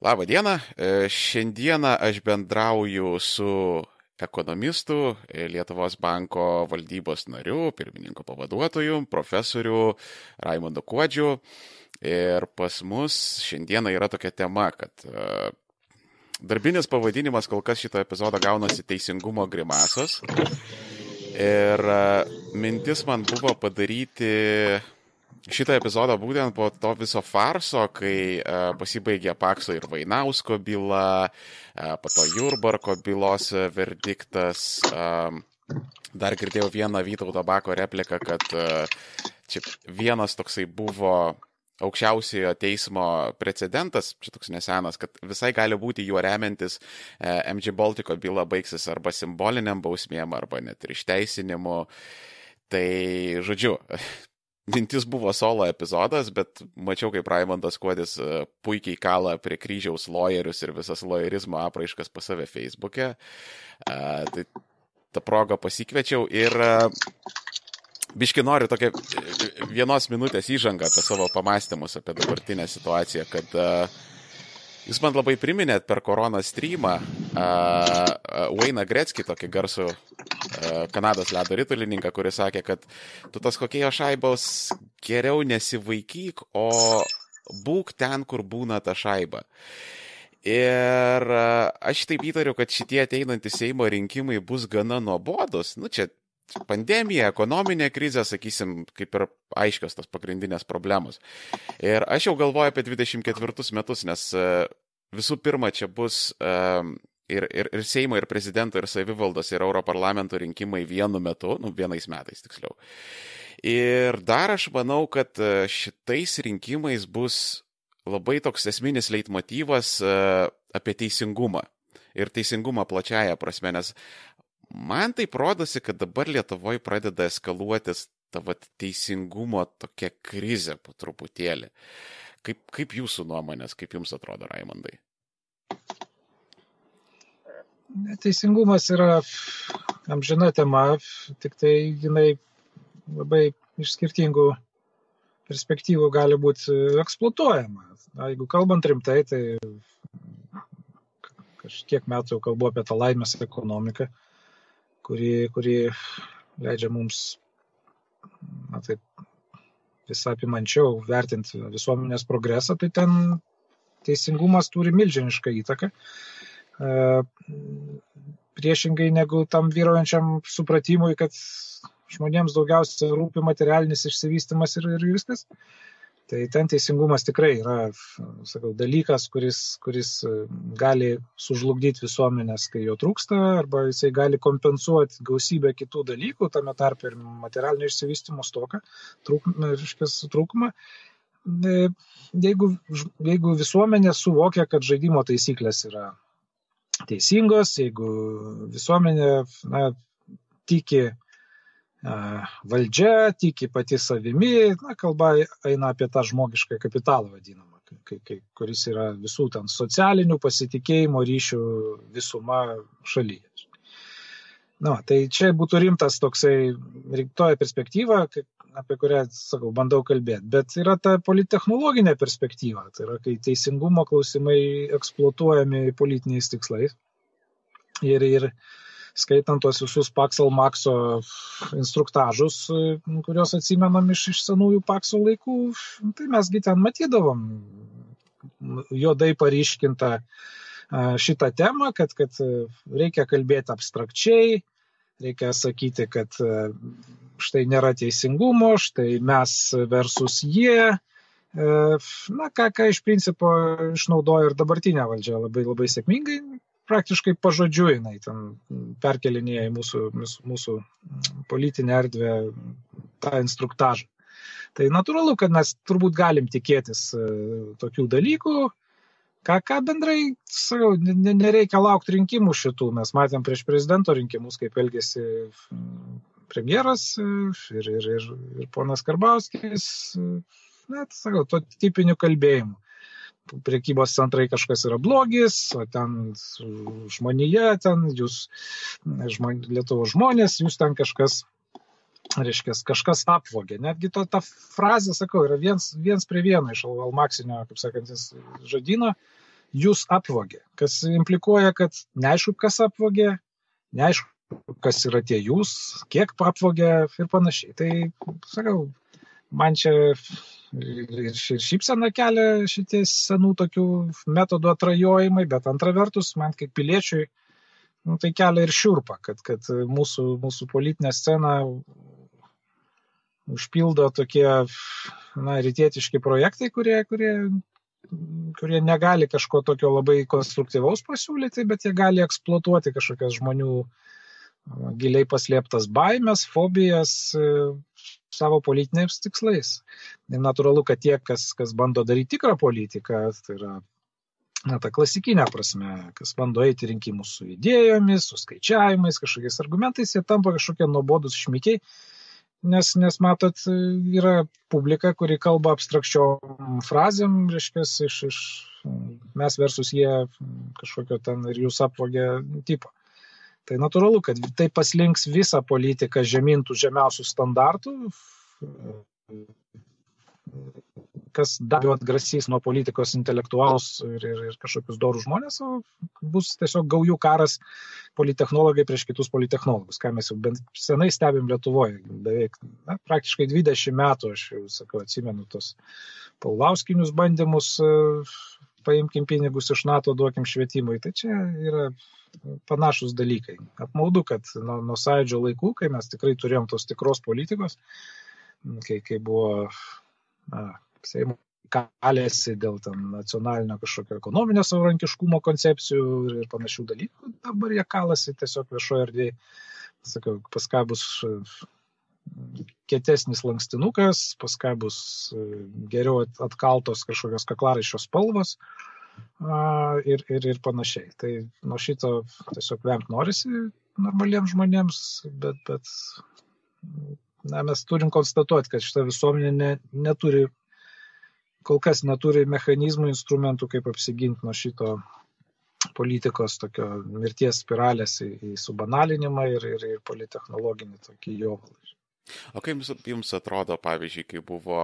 Labą dieną. E, šiandieną aš bendrauju su ekonomistu, e, Lietuvos banko valdybos nariu, pirmininko pavaduotoju, profesoriu Raimondu Kuodžiu. Ir pas mus šiandieną yra tokia tema, kad e, darbinis pavadinimas kol kas šito epizodo gaunasi teisingumo grimasos. Ir mintis man buvo padaryti šitą epizodą būtent po to viso farso, kai uh, pasibaigė Pakso ir Vainausko byla, uh, po to Jurbarko bylos verdiktas. Um, dar girdėjau vieną Vytauto Bako repliką, kad uh, čia vienas toksai buvo aukščiausiojo teismo precedentas, čia toks nesenas, kad visai gali būti juo remiantis MG Baltiko byla baigsis arba simboliniam bausmėm, arba net ir išteisinimu. Tai, žodžiu, mintis buvo solo epizodas, bet mačiau, kaip Raimondas Kuodis e, puikiai kala prie kryžiaus loyerius ir visas loyerizmo apraiškas pas save Facebook'e. Uh, tai tą progą pasikviečiau ir uh, biški noriu tokią vienos minutės įžangą apie savo pamastymus apie dabartinę situaciją, kad uh, Jūs man labai priminėt per koroną streamą uh, Wayne Gretzky, tokį garsų uh, Kanados ledo ritulininką, kuris sakė, kad tu tas kokėjo šaibos geriau nesivaikyk, o būk ten, kur būna ta šaiba. Ir aš taip įtariu, kad šitie ateinantys Seimo rinkimai bus gana nuobodus. Nu, čia pandemija, ekonominė krizė, sakysim, kaip ir aiškios tos pagrindinės problemos. Ir aš jau galvoju apie 24 metus, nes e, visų pirma, čia bus um, ir, ir, ir Seimo, ir prezidento, ir savivaldos, ir Europarlamento rinkimai vienu metu, nu, vienais metais tiksliau. Ir dar aš manau, kad e, šitais rinkimais bus labai toks esminis leitmotyvas apie teisingumą. Ir teisingumą plačiaja prasme, nes man tai rodosi, kad dabar Lietuvoje pradeda eskaluotis ta vat, teisingumo tokia krizė po truputėlį. Kaip, kaip jūsų nuomonės, kaip jums atrodo, Raimondai? Teisingumas yra amžina tema, tik tai jinai labai iš skirtingų perspektyvų gali būti eksploatuojama. Na, jeigu kalbant rimtai, tai kažkiek metų jau kalbu apie tą laimės ekonomiką kuri, kuri leidžia mums na, taip, visą apimančiau vertinti visuomenės progresą, tai ten teisingumas turi milžinišką įtaką. E, priešingai negu tam vyruojančiam supratimui, kad žmonėms daugiausia rūpi materialinis išsivystimas ir, ir viskas. Tai ten teisingumas tikrai yra, sakau, dalykas, kuris, kuris e, gali sužlugdyti visuomenės, kai jo trūksta, arba jisai gali kompensuoti gausybę kitų dalykų, tame tarp ir materialinio išsivystimo stoką, trūkumą. E, jeigu, jeigu visuomenė suvokia, kad žaidimo taisyklės yra teisingos, jeigu visuomenė na, tiki valdžia, tiki pati savimi, na, kalba eina apie tą žmogišką kapitalą vadinamą, kai, kai, kuris yra visų ten socialinių pasitikėjimo ryšių visuma šalyje. Na, tai čia būtų rimtas toksai rimtoja perspektyva, apie kurią, sakau, bandau kalbėti. Bet yra ta polittechnologinė perspektyva, tai yra, kai teisingumo klausimai eksploatuojami politiniais tikslais. Ir, ir skaitant tuos visus Paksal Makso instruktažus, kuriuos atsimenam iš, iš senųjų Pakso laikų, tai mesgi ten matydavom juodai paryškintą šitą temą, kad, kad reikia kalbėti abstrakčiai, reikia sakyti, kad štai nėra teisingumo, štai mes versus jie. Na, ką, ką iš principo išnaudoja ir dabartinė valdžia labai labai sėkmingai, praktiškai pažodžiui jinai ten perkelinėja į mūsų, mūsų politinę erdvę tą instruktažą. Tai natūralu, kad mes turbūt galim tikėtis e, tokių dalykų, ką, ką bendrai, sakau, nereikia laukti rinkimų šitų. Mes matėm prieš prezidento rinkimus, kaip elgėsi premjeras e, ir, ir, ir, ir ponas Karbauskis, e, net, sakau, to tipiniu kalbėjimu priekybos centrai kažkas yra blogis, o ten žmonėje, ten jūs, žmon, Lietuvos žmonės, jūs ten kažkas, reiškia, kažkas apvogė. Netgi to, ta frazė, sakau, yra viens, viens prie vieno iš Almaksinio, kaip sakant, žodino. jūs apvogė, kas implikuoja, kad neaišku, kas apvogė, neaišku, kas yra tie jūs, kiek apvogė ir panašiai. Tai, sakau, man čia ir šypsena kelia šitie senų tokių metodų atrajojimai, bet antra vertus, man kaip piliečiui, nu, tai kelia ir šiurpa, kad, kad mūsų, mūsų politinė scena užpildo tokie, na, rytietiški projektai, kurie, kurie, kurie negali kažko tokio labai konstruktyvaus pasiūlyti, bet jie gali eksploatuoti kažkokias žmonių giliai paslėptas baimės, fobijas, savo politiniais tikslais. Ir natūralu, kad tie, kas, kas bando daryti tikrą politiką, tai yra na, ta klasikinė prasme, kas bando eiti rinkimus su idėjomis, su skaičiavimais, kažkokiais argumentais, jie tampa kažkokie nuobodus šmikiai, nes, nes matot, yra publika, kuri kalba abstrakčiom frazėm, reiškia, iš, iš mes versus jie kažkokio ten ir jūs apvogė tipo. Tai natūralu, kad tai paslinks visą politiką žemintų žemiausių standartų, kas dar atgrasys nuo politikos intelektualus ir, ir, ir kažkokius dorų žmonės, o bus tiesiog gaujų karas politechnologai prieš kitus politechnologus, ką mes jau bent senai stebim Lietuvoje. Beveik na, praktiškai 20 metų, aš jau sakau, atsimenu tos paulauskinius bandymus, paimkim pinigus iš NATO, duokim švietimui. Tai čia yra panašus dalykai. Apmaudu, kad nuo, nuo sąjūdžio laikų, kai mes tikrai turėjom tos tikros politikos, kai, kai buvo na, Seimo kalėsi dėl ten nacionalinio kažkokio ekonominio savarankiškumo koncepcijų ir panašių dalykų, dabar jie kalasi tiesiog viešoje erdvėje. Sakau, pas ką bus kietesnis lankstinukas, pas ką bus geriau atkaltos kažkokios kaklaraiščios spalvos, ir, ir, ir panašiai. Tai nuo šito tiesiog vengt norisi normaliems žmonėms, bet, bet na, mes turim konstatuoti, kad šita visuomenė ne, neturi, kol kas neturi mechanizmų, instrumentų, kaip apsiginti nuo šito politikos tokio mirties spiralės į, į subanalinimą ir, ir, ir politechnologinį tokį jovalą. O kaip jums, jums atrodo, pavyzdžiui, kai buvo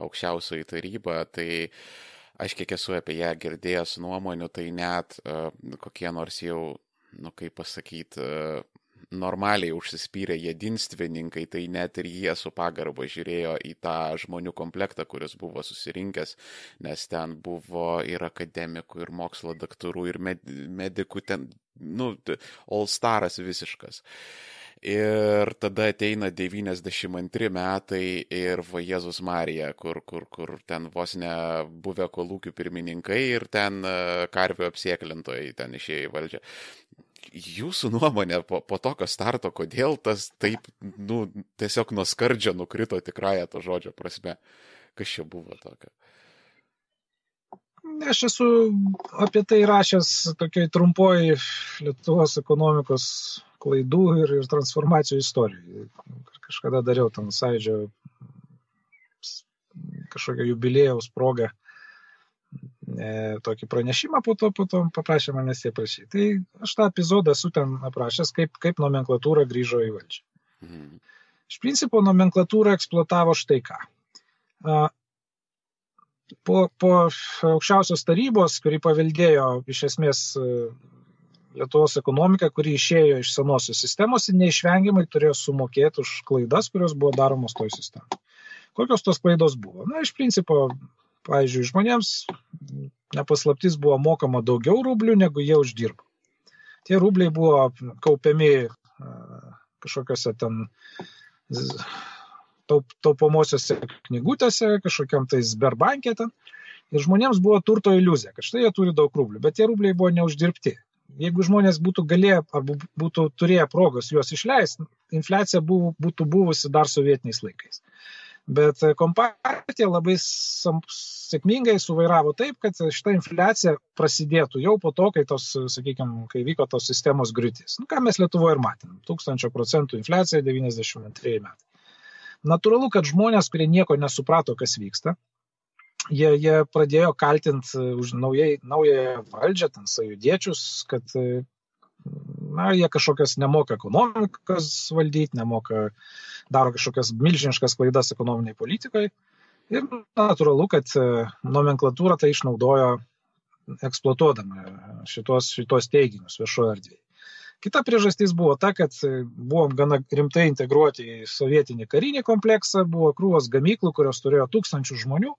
aukščiausioji taryba, tai aš kiek esu apie ją girdėjęs nuomonių, tai net uh, kokie nors jau, nu kaip pasakyti, uh, normaliai užsispyrę jedinstvininkai, tai net ir jie su pagarba žiūrėjo į tą žmonių komplektą, kuris buvo susirinkęs, nes ten buvo ir akademikų, ir mokslo daktarų, ir med medikų, ten, nu, all staras visiškas. Uh, Ir tada ateina 92 metai ir va Jėzus Marija, kur, kur, kur ten vos ne buvę kolūkių pirmininkai ir ten e, karvių apsieklintojai ten išėjo į valdžią. Jūsų nuomonė po, po tokio starto, kodėl tas taip, nu, tiesiog nuo skardžio nukrito tikrąją to žodžio prasme? Kas čia buvo tokio? Aš esu apie tai rašęs tokiai trumpoji Lietuvos ekonomikos klaidų ir, ir transformacijų istorijų. Kažkada dariau ten sąidžio kažkokio jubilėjaus progą e, tokį pranešimą, po to, po to paprašė manęs jie prašyti. Tai aš tą epizodą esu ten aprašęs, kaip, kaip nomenklatūra grįžo į valdžią. Mhm. Iš principo nomenklatūra eksploatavo štai ką. Po, po aukščiausios tarybos, kuri paveldėjo iš esmės Lietuvos ekonomika, kuri išėjo iš senosios sistemos neišvengiamai turėjo sumokėti už klaidas, kurios buvo daromos toj sistemai. Kokios tos klaidos buvo? Na, iš principo, pavyzdžiui, žmonėms nepaslaptis buvo mokama daugiau rublių, negu jie uždirbo. Tie rubliai buvo kaupiami kažkokiose ten taup, taupomosiose knygutėse, kažkokiam tai Sberbankė ten. Ir žmonėms buvo turto iliuzija, kad štai jie turi daug rublių, bet tie rubliai buvo neuždirbti. Jeigu žmonės būtų galėję arba būtų turėję progos juos išleisti, infliacija buvo, būtų buvusi dar sovietiniais laikais. Bet kompartija labai sėkmingai suvairavo taip, kad šita infliacija prasidėtų jau po to, kai, tos, sakykime, kai vyko tos sistemos griūtis. Nu, ką mes Lietuvoje ir matėm. 1000 procentų infliacija 92 metai. Natūralu, kad žmonės, kurie nieko nesuprato, kas vyksta, jie, jie pradėjo kaltinti e, už naujai, naują valdžią, ten sajudiečius, kad e, na, jie kažkokias nemoka ekonomikos valdyti, nemoka, daro kažkokias milžiniškas klaidas ekonominiai politikai. Ir natūralu, kad e, nomenklatūra tai išnaudojo eksploatuodama šitos, šitos teiginius viešoje erdvėje. Kita priežastis buvo ta, kad buvom gana rimtai integruoti į sovietinį karinį kompleksą, buvo krūvos gamyklų, kurios turėjo tūkstančių žmonių,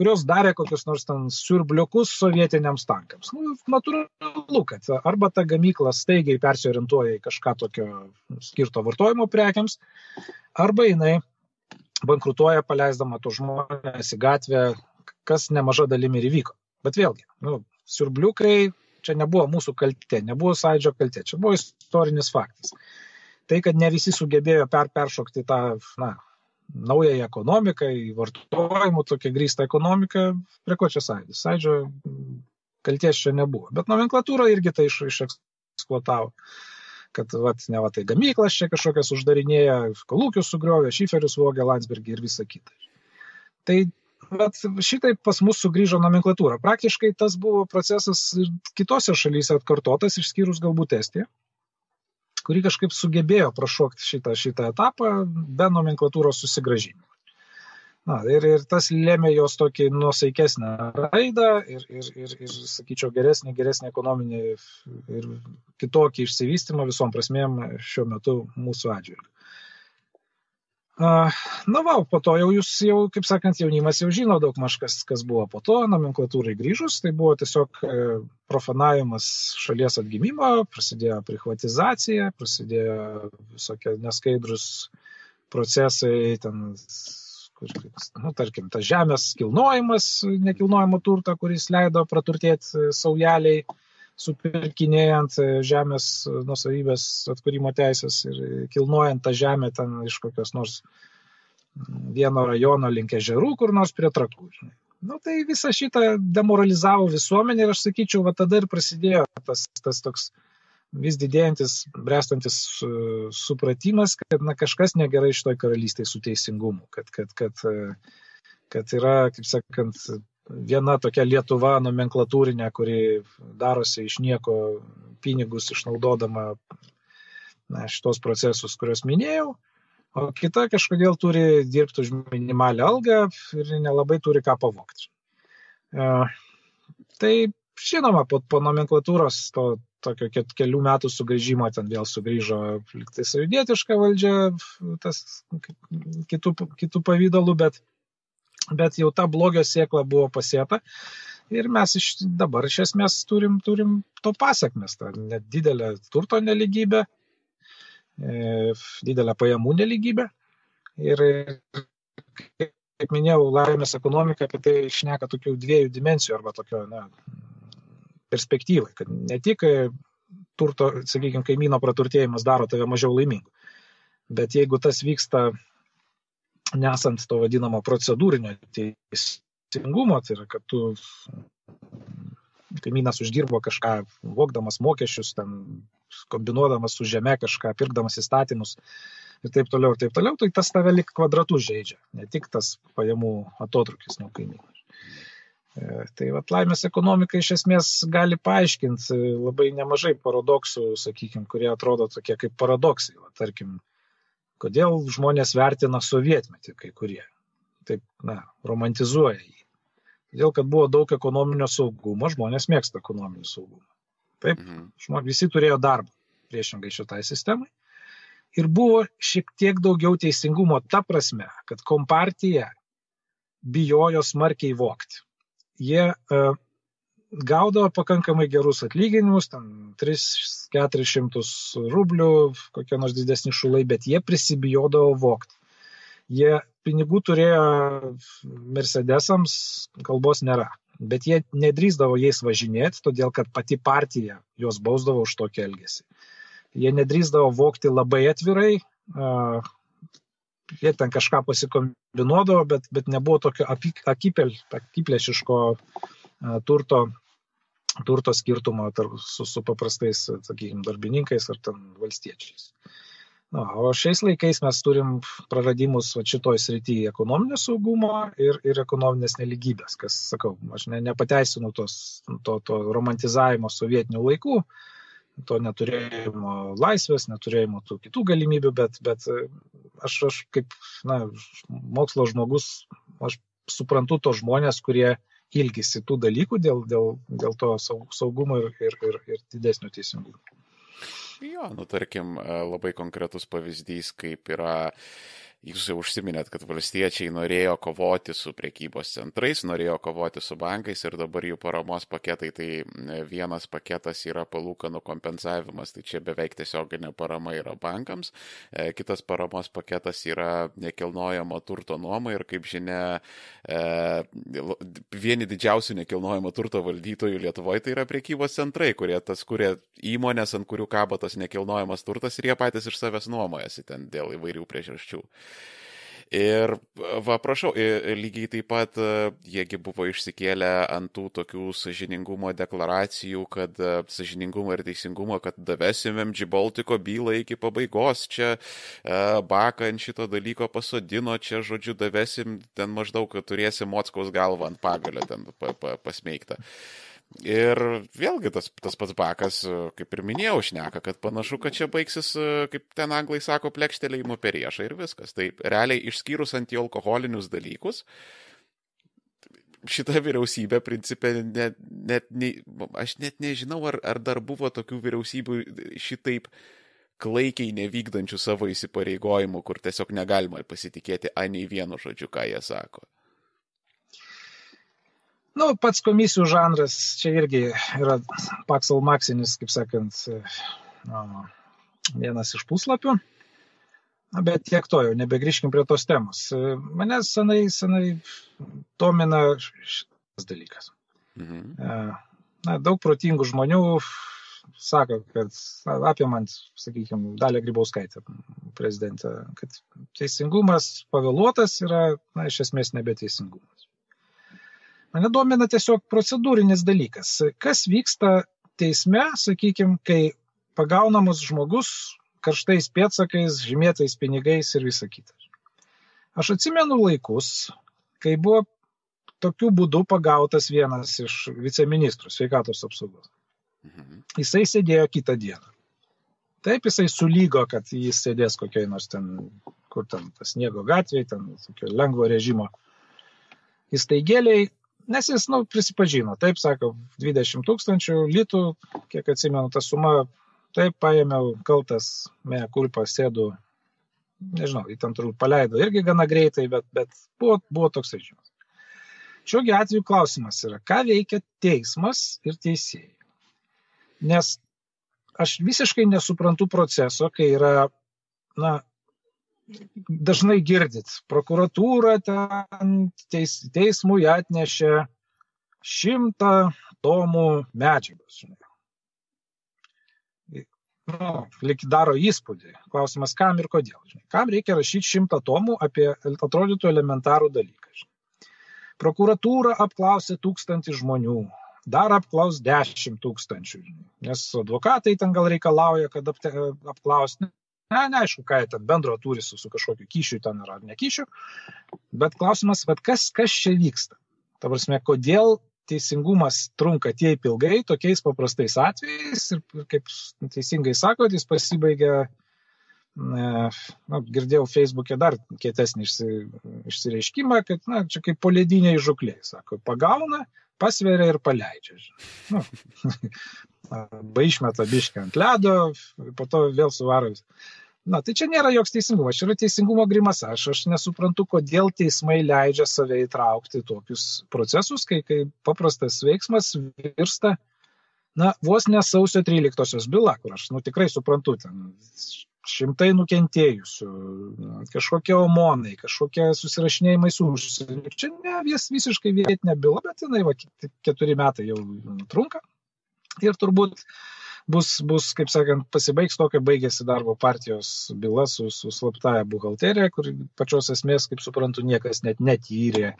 kurios darė kokius nors ten siurbliukus sovietiniams tankams. Nu, natūralu, kad arba ta gamykla staigiai persiorientuoja į kažką tokio skirto vartojimo prekiams, arba jinai bankrutuoja paleisdama tų žmonės į gatvę, kas nemaža dalimi ir įvyko. Bet vėlgi, nu, siurbliukai čia nebuvo mūsų kaltė, nebuvo sąidžio kaltė, čia buvo istorinis faktas. Tai, kad ne visi sugebėjo per, peršokti tą na, naująją ekonomiką, į vartojimų tokią grįstą ekonomiką, prie ko čia sąidis? Sąidžio kalties čia nebuvo. Bet nomenklatūra irgi tai iš, išeksploatavo kad vat, ne va tai gamyklas čia kažkokias uždarinėja, kolūkius sugriovė, šiferius vogė Landsbergį ir visa kita. Tai bet šitai pas mus sugrįžo nomenklatūra. Praktiškai tas buvo procesas kitose šalyse atkartotas, išskyrus galbūt Estiją, kuri kažkaip sugebėjo prašokti šitą, šitą etapą be nomenklatūros susigražinimo. Na, ir, ir tas lėmė jos tokį nusaikesnę raidą ir, ir, ir, ir, sakyčiau, geresnį, geresnį ekonominį ir kitokį išsivystymą visom prasmėm šiuo metu mūsų atžvilgiu. Na, va, po to jau jūs, jau, kaip sakant, jaunimas jau žino daug maž, kas, buvo po to, nomenklatūrai grįžus, tai buvo tiesiog e, profanavimas šalies atgimimo, prasidėjo privatizacija, prasidėjo visokie neskaidrus procesai, ten, kur, nu, tarkim, tas žemės kilnojimas, nekilnojamo turto, kuris leido praturtėti saujeliai, supirkinėjant žemės nusavybės atkūrimo teisės ir kilnojant tą žemę ten iš kokios nors vieno rajono link ežerų, kur nors prie trakų. Žinai. Nu, tai visą šitą demoralizavo visuomenė ir aš sakyčiau, va tada ir prasidėjo tas, tas toks vis didėjantis, brestantis supratimas, kad na, kažkas negerai šitoj karalystėje su teisingumu, kad, kad, kad, kad yra, kaip sakant, viena tokia Lietuva nomenklatūrinė, kuri darosi iš nieko pinigus išnaudodama na, šitos procesus, kuriuos minėjau, o kita kažkodėl turi dirbti už minimalią algą ir nelabai turi ką pavokti. E, tai žinoma, po, po nomenklatūros to tokio kelių metų sugrįžimo ten vėl sugrįžo liktai savidietiška valdžia, tas kitų, kitų pavydalų, bet, bet jau ta blogio sėkla buvo pasėta. Ir mes iš, dabar iš esmės turim, turim to pasiekmes, ta didelė turto neligybė, e, didelę pajamų neligybę. Ir, kaip minėjau, laimės ekonomika apie tai išneka tokių dviejų dimensijų arba tokio na, perspektyvai, kad ne tik turto, sakykime, kaimyno praturtėjimas daro tave mažiau laimingu, bet jeigu tas vyksta nesant to vadinamo procedūrinio teisingumo, tai yra, kad tu kaimynas uždirbo kažką, vokdamas mokesčius, ten, kombinuodamas su žeme kažką, pirkdamas įstatymus ir taip toliau, ir taip toliau, tai tas tave lik kvadratų žaidžia, ne tik tas pajamų atotrukis nuo kaimynų. E, tai va, laimės ekonomika iš esmės gali paaiškinti labai nemažai paradoksų, sakykime, kurie atrodo tokie kaip paradoksai. Va, tarkim, Kodėl žmonės vertina sovietmetį kai kurie? Taip, na, romantizuoja jį. Todėl, kad buvo daug ekonominio saugumo, žmonės mėgsta ekonominį saugumą. Taip, mhm. žmonės visi turėjo darbą priešingai šitai sistemai. Ir buvo šiek tiek daugiau teisingumo ta prasme, kad kompartija bijojo smarkiai vokti. Jie uh, gaudavo pakankamai gerus atlyginimus, ten 3-400 rublių, kokie nors didesni šulai, bet jie prisibijodavo vokti. Jie pinigų turėjo Mercedesams, kalbos nėra, bet jie nedrįsdavo jais važinėti, todėl kad pati partija juos bausdavo už tokį elgesį. Jie nedrįsdavo vokti labai atvirai, jie ten kažką pasikombinuodavo, bet, bet nebuvo tokio akiplėšiško turto, turto skirtumo tarp, su, su paprastais, sakykime, darbininkais ar ten valstiečiais. Na, o šiais laikais mes turim praradimus va, šitoj srityje ekonominio saugumo ir, ir ekonominės neligybės, kas, sakau, aš ne, nepateisinu tos, to, to romantizavimo sovietinių laikų, to neturėjimo laisvės, neturėjimo tų kitų galimybių, bet, bet aš, aš kaip na, mokslo žmogus, aš suprantu tos žmonės, kurie ilgisi tų dalykų dėl, dėl, dėl to saugumo ir, ir, ir, ir didesnio teisingumo. Jo, nu tarkim, labai konkretus pavyzdys, kaip yra Jūs jau užsiminėt, kad valstiečiai norėjo kovoti su priekybos centrais, norėjo kovoti su bankais ir dabar jų paramos paketai, tai vienas paketas yra palūkanų kompensavimas, tai čia beveik tiesioginė parama yra bankams, e, kitas paramos paketas yra nekilnojamo turto nuoma ir kaip žinia, e, vieni didžiausių nekilnojamo turto valdytojų Lietuvoje tai yra priekybos centrai, kurie tas kuria įmonės, ant kurių kabo tas nekilnojamas turtas ir jie patys iš savęs nuomojasi ten dėl įvairių priežasčių. Ir va, prašau, lygiai taip pat jiegi buvo išsikėlę ant tų tokių sažiningumo deklaracijų, kad sažiningumo ir teisingumo, kad davesim MG Baltiko bylą iki pabaigos, čia baką ant šito dalyko pasodino, čia žodžiu davesim, ten maždaug turėsim Mockaus galvą ant pagalio ten pa, pa, pasmeigtą. Ir vėlgi tas, tas pats bakas, kaip ir minėjau, šneka, kad panašu, kad čia baigsis, kaip ten anglai sako, plekštelėjimo per riešą ir viskas. Tai realiai išskyrus antialkoholinius dalykus, šita vyriausybė, principė, net, net, ne, aš net nežinau, ar, ar dar buvo tokių vyriausybių šitaip klaikiai nevykdančių savo įsipareigojimų, kur tiesiog negalima pasitikėti anei vienu žodžiu, ką jie sako. Nu, pats komisijų žanras čia irgi yra paksal maksinis, kaip sakant, nu, vienas iš puslapių. Na, bet tiek to jau, nebegrįžkim prie tos temos. Mane senai, senai domina šitas dalykas. Mhm. Na, daug protingų žmonių sako, kad apimant, sakykime, dalį Grybauskaitę prezidentę, kad teisingumas pavėluotas yra, na, iš esmės nebeteisingumas. Mane domina tiesiog procedūrinis dalykas. Kas vyksta teisme, sakykime, kai pagaunamas žmogus karštais pėtsakais, žymėtais pinigais ir visa kita. Aš atsimenu laikus, kai buvo tokiu būdu pagautas vienas iš viceministrų sveikatos apsaugos. Mhm. Jisai sėdėjo kitą dieną. Taip jisai sulygo, kad jis sėdės kokiai nors ten, kur ten tas sniego gatvėje, ten tokio lengvo režimo įstaigėliai Nes jis, nu, prisipažino, taip sako, 20 tūkstančių litų, kiek atsimenu, ta suma, taip paėmiau kaltas, mea kulpa, sėdu, nežinau, į ten turbūt paleido irgi gana greitai, bet, bet buvo, buvo toks žinimas. Šiuogi atveju klausimas yra, ką veikia teismas ir teisėjai. Nes aš visiškai nesuprantu proceso, kai yra, na, dažnai girdit, prokuratūra ten teis, teismui atnešė šimtą tomų medžiagos. Nu, lik daro įspūdį. Klausimas, kam ir kodėl. Žinai. Kam reikia rašyti šimtą tomų apie atrodytų elementarų dalyką. Žinai. Prokuratūra apklausė tūkstantį žmonių, dar apklaus dešimt tūkstančių. Žinai. Nes advokatai ten gal reikalauja, kad apklausti. Na, neaišku, ką jie ten bendro turi su, su kažkokiu kyšiu ten ar nekyšiu, bet klausimas, bet kas, kas čia vyksta? Ta prasme, kodėl teisingumas trunka tiek ilgai tokiais paprastais atvejais ir, kaip teisingai sakot, jis pasibaigia, na, girdėjau Facebook'e dar kietesnį išsi, išsireiškimą, kad, na, čia kaip polediniai žukliai, sako, pagauna, pasveria ir paleidžia. Nu, arba išmeta biškį ant ledo, po to vėl suvaro. Na, tai čia nėra joks teisingumas, čia yra teisingumo grimas. Aš, aš nesuprantu, kodėl teismai leidžia save įtraukti tokius procesus, kai, kai paprastas veiksmas virsta, na, vos ne sausio 13-osios byla, kur aš, nu, tikrai suprantu, ten šimtai nukentėjusių, kažkokie omonai, kažkokie susirašinėjimai su užsieniu. Čia ne vis, visiškai vietinė byla, bet jinai va, keturi metai jau trunka ir turbūt bus, bus, kaip sakant, pasibaigs to, kai baigėsi darbo partijos byla su, su slaptaja buhalterija, kur pačios esmės, kaip suprantu, niekas net netyrė,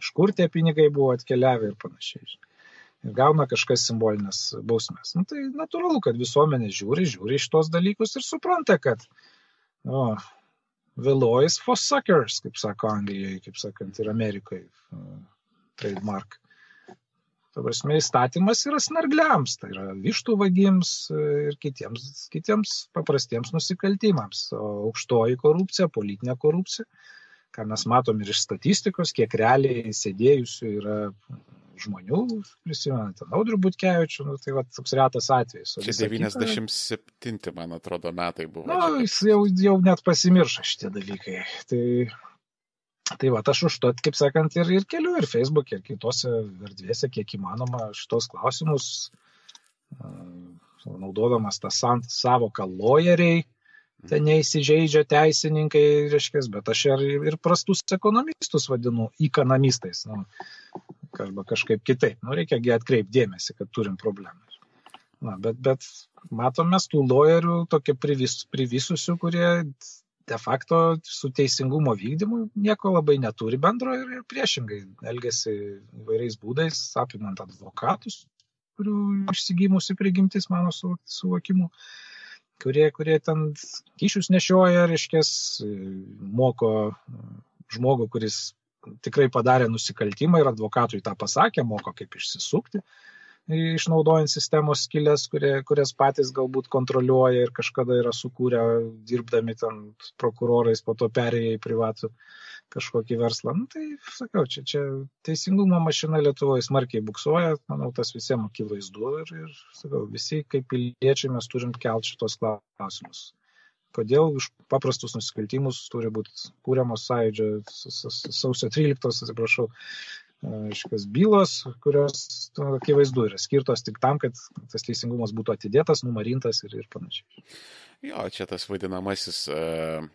iš kur tie pinigai buvo atkeliavę ir panašiai. Ir gauna kažkas simbolinės bausmės. Nu, tai natūralu, kad visuomenė žiūri, žiūri iš tos dalykus ir supranta, kad o, is for suckers, kaip sako Anglijoje, kaip sakant, ir Amerikoje trademark. Prasme, įstatymas yra snargliams, tai yra vištų vagims ir kitiems, kitiems paprastiems nusikaltimams. O aukštoji korupcija, politinė korupcija, ką mes matom ir iš statistikos, kiek realiai sėdėjusių yra žmonių, prisimenate, Audrių Butkevičių, nu, tai va toks retas atvejis. Čia 97, kita, man atrodo, metai buvo. Na, nu, jis jau, jau net pasimiršo šitie dalykai. Tai, tai va, aš už to, kaip sakant, ir, ir keliu, ir Facebook, ir kitose erdvėse, kiek įmanoma, šitos klausimus, naudodamas tą savoką lawyeriai, ten neįsižeidžia teisininkai, reiškia, bet aš ir, ir prastus ekonomistus vadinu įkanamistais, nu, arba kažkaip kitaip. Nu, reikia atkreipti dėmesį, kad turim problemą. Na, bet, bet matome tų loyerių tokie privis, privisusių, kurie de facto su teisingumo vykdymu nieko labai neturi bendro ir, ir priešingai elgesi įvairiais būdais, apimant advokatus, kurių išsigimusi prigimtis mano suvokimu. Su kurie, kurie ten kyšius nešioja, reiškia, moko žmogų, kuris tikrai padarė nusikaltimą ir advokatui tą pasakė, moko kaip išsisukti, išnaudojant sistemos skilės, kurie, kurias patys galbūt kontroliuoja ir kažkada yra sukūrę, dirbdami ten prokurorais, po to perėję į privatų kažkokį verslą. Nu, tai sakau, čia, čia teisingumo mašina Lietuvoje smarkiai buksuoja, manau, tas visiems akivaizdu ir, ir sakau, visi kaip piliečiai mes turim kelti šitos klausimus. Kodėl už paprastus nusikaltimus turi būti kūriamos sąjūdžio sausio 13, atsiprašau, šios bylos, kurios nu, akivaizdu yra skirtos tik tam, kad tas teisingumas būtų atidėtas, numarintas ir, ir panašiai. Jo, čia tas vadinamasis uh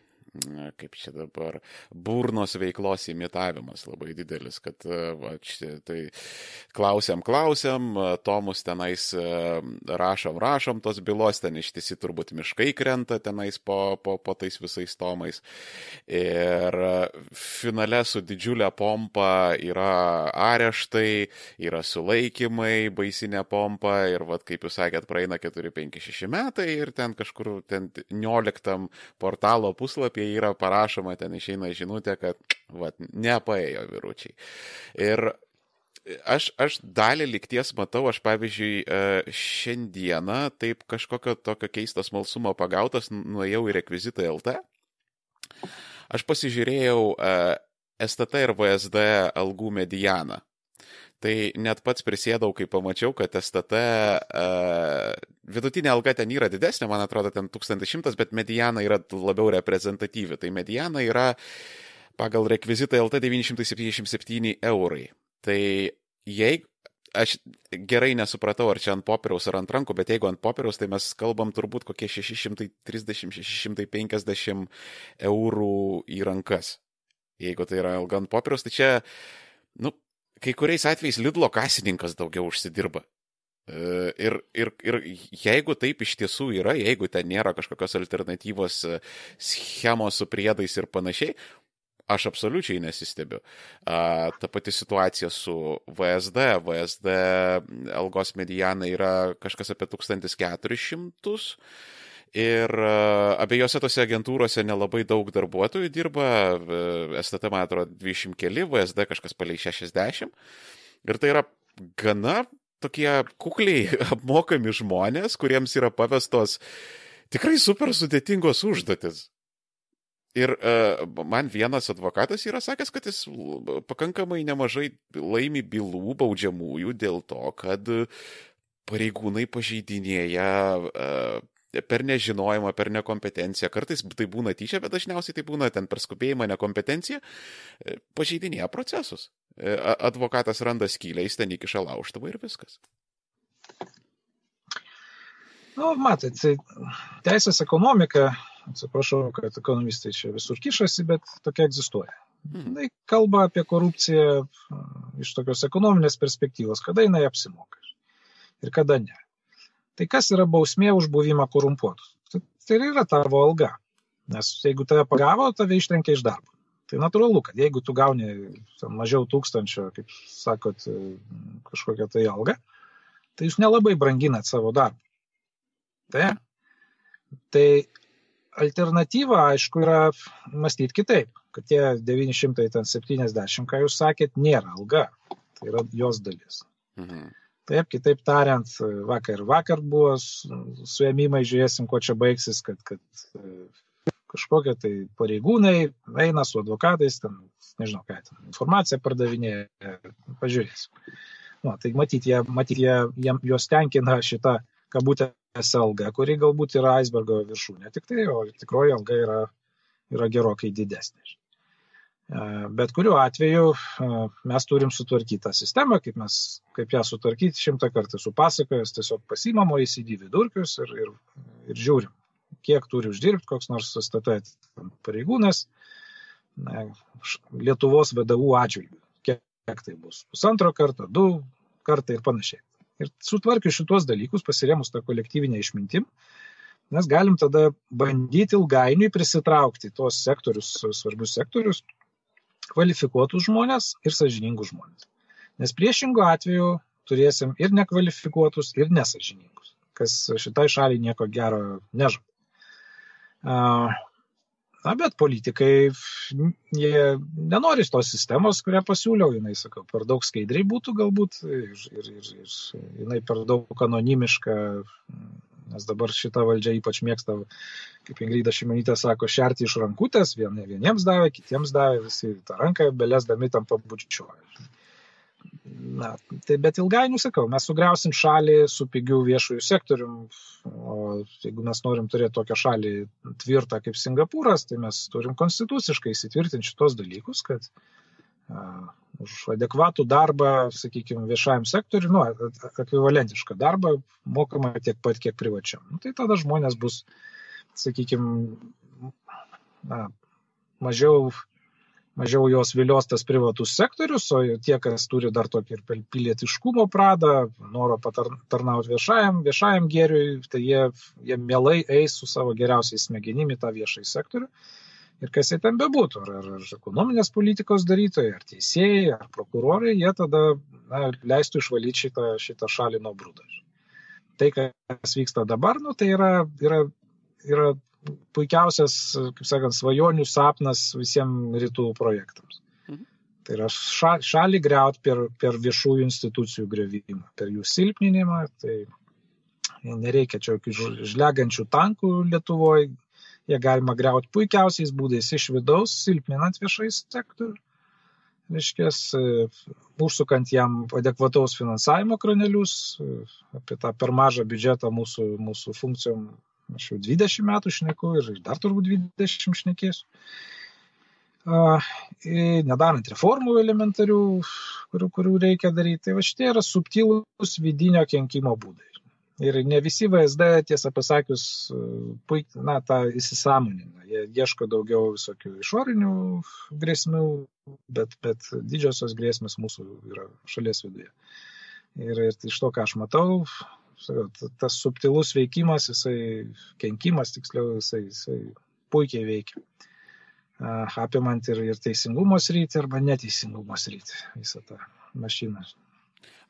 kaip čia dabar, burnos veiklos imitavimas labai didelis, kad va, čia, tai klausiam, klausiam, Tomus tenais rašom, rašom tos bylos, ten ištisi turbūt miškai krenta tenais po, po, po tais visais Tomais. Ir finale su didžiulė pompa yra areštai, yra sulaikymai, baisinė pompa ir, va, kaip jūs sakėt, praeina 4-5-6 metai ir ten kažkur ten 19 portalo puslapį puslapyje yra parašoma, ten išeina žinutė, kad vat, nepaėjo vyručiai. Ir aš, aš dalį likties matau, aš pavyzdžiui, e, šiandieną taip kažkokio tokio keisto smalsumo pagautas, nuėjau į rekvizitą LT. Aš pasižiūrėjau e, STT ir VSD algų medianą. Tai net pats prisėdau, kai pamačiau, kad STT vidutinė alga ten yra didesnė, man atrodo, ten 1100, bet mediana yra labiau reprezentatyvi. Tai mediana yra pagal rekvizitą LT 977 eurai. Tai jeigu aš gerai nesupratau, ar čia ant popieriaus ar ant rankų, bet jeigu ant popieriaus, tai mes kalbam turbūt kokie 630-650 eurų į rankas. Jeigu tai yra alga ant popieriaus, tai čia, nu, kai kuriais atvejais Lidlo kasininkas daugiau užsidirba. E, ir, ir, ir jeigu taip iš tiesų yra, jeigu ten nėra kažkokios alternatyvos e, schemos su priedais ir panašiai, aš absoliučiai nesistebiu. A, ta pati situacija su VSD. VSD algos mediana yra kažkas apie 1400 Ir e, abiejose tose agentūrose nelabai daug darbuotojų dirba, STT man atrodo 200 keli, VSD kažkas palei 60. Ir tai yra gana tokie kukliai apmokami žmonės, kuriems yra pavestos tikrai super sudėtingos užduotis. Ir uh, man vienas advokatas yra sakęs, kad jis pakankamai nemažai laimi bylų baudžiamųjų dėl to, kad pareigūnai pažeidinėja uh, per nežinojimą, per nekompetenciją. Kartais tai būna tyčia, bet dažniausiai tai būna ten per skubėjimą, nekompetenciją, e, pažeidinėja procesus. E, advokatas randa skylę, jis ten įkiša lauštuvą ir viskas. Nu, matot, tai teisės ekonomika, atsiprašau, kad ekonomistai čia visur kišasi, bet tokia egzistuoja. Hmm. Tai kalba apie korupciją iš tokios ekonominės perspektyvos, kada jinai apsimoka ir kada ne. Tai kas yra bausmė už buvimą korumpuotus? Tai, tai yra tavo alga. Nes jeigu tave pagavo, tave ištrenkia iš darbo. Tai natūralu, kad jeigu tu gauni mažiau tūkstančio, kaip sakot, kažkokią tai algą, tai jūs nelabai branginat savo darbą. Tai, tai alternatyva, aišku, yra mąstyti kitaip, kad tie 970, ką jūs sakėt, nėra alga, tai yra jos dalis. Mhm. Taip, kitaip tariant, vakar vakar buvo suėmimai, žiūrėsim, kuo čia baigsis, kad, kad e, kažkokie tai pareigūnai eina su advokatais, ten, nežinau ką, ten, informaciją pardavinėja, pažiūrėsim. Nu, tai matyt, jie, matyt jie, jie, juos tenkina šita kabutėse alga, kuri galbūt yra aisbergo viršūnė. Tik tai, o tikroji alga yra, yra gerokai didesnė. E, bet kuriuo atveju e, mes turim sutvarkyti tą sistemą, kaip, mes, kaip ją sutvarkyti, šimtą kartų supasakojęs, tiesiog pasimamo įsidį vidurkius ir, ir, ir žiūrim, kiek turi uždirbti koks nors STT pareigūnas Lietuvos vadovų atžvilgių kiek tai bus - pusantro karto, du kartai ir panašiai. Ir sutvarkius šitos dalykus, pasirėmus tą kolektyvinę išmintim, mes galim tada bandyti ilgainiui prisitraukti tos sektorius, svarbius sektorius, kvalifikuotus žmonės ir sažiningus žmonės. Nes priešingų atveju turėsim ir nekvalifikuotus, ir nesažiningus, kas šitai šaliai nieko gero nežada. Na, bet politikai, jie nenori tos sistemos, kurią pasiūliau, jinai, sakau, per daug skaidriai būtų galbūt ir, ir, ir, ir jinai per daug anonimiška, nes dabar šita valdžia ypač mėgsta, kaip Ingrida Šimonytė sako, šerti iš rankutės, vien, vieniems davė, kitiems davė, visi tą ranką belesdami tam pabučiuoja. Na, tai bet ilgainiui sakau, mes sugriausim šalį su pigiu viešųjų sektorium, o jeigu mes norim turėti tokią šalį tvirtą kaip Singapūras, tai mes turim konstituciškai įsitvirtinti šitos dalykus, kad uh, už adekvatų darbą, sakykime, viešajam sektoriu, nu, ekvivalentišką darbą mokama tiek pat, kiek privačiam. Nu, tai tada žmonės bus, sakykime, mažiau mažiau jos vilios tas privatus sektorius, o tie, kas turi dar tokį ir pilietiškumo pradą, noro patarnauti viešajam, viešajam gėriui, tai jie, jie mielai eis su savo geriausiais smegenimi tą viešąjį sektorių. Ir kas jie ten bebūtų, ar, ar ekonominės politikos darytojai, ar teisėjai, ar prokurorai, jie tada na, leistų išvalyti šitą, šitą šalį nuo brūdo. Tai, kas vyksta dabar, nu, tai yra, yra, yra puikiausias, kaip sakant, svajonių sapnas visiems rytų projektams. Mhm. Tai yra šalį greut per, per viešųjų institucijų grevimą, per jų silpninimą. Tai nereikia čia jokių žlegančių tankų Lietuvoje, jie galima greuti puikiausiais būdais iš vidaus, silpninant viešai sektorių. Reiškės, užsukant jam adekvataus finansavimo kranelius, apie tą per mažą biudžetą mūsų, mūsų funkcijom Aš jau 20 metų šneku ir dar turbūt 20 šnekėsiu. Nedarant reformų elementarių, kurių, kurių reikia daryti. Tai va šitie yra subtilūs vidinio kenkimo būdai. Ir ne visi VSD, tiesą pasakius, puik, na, tą įsisamonina. Jie ieško daugiau visokių išorinių grėsmių, bet, bet didžiosios grėsmės mūsų yra šalies viduje. Ir, ir iš to, ką aš matau, tas subtilus veikimas, jisai, kenkimas tiksliau, jisai, jisai puikiai veikia. Apimant ir, ir teisingumo sritį arba neteisingumo sritį visą tą mašiną.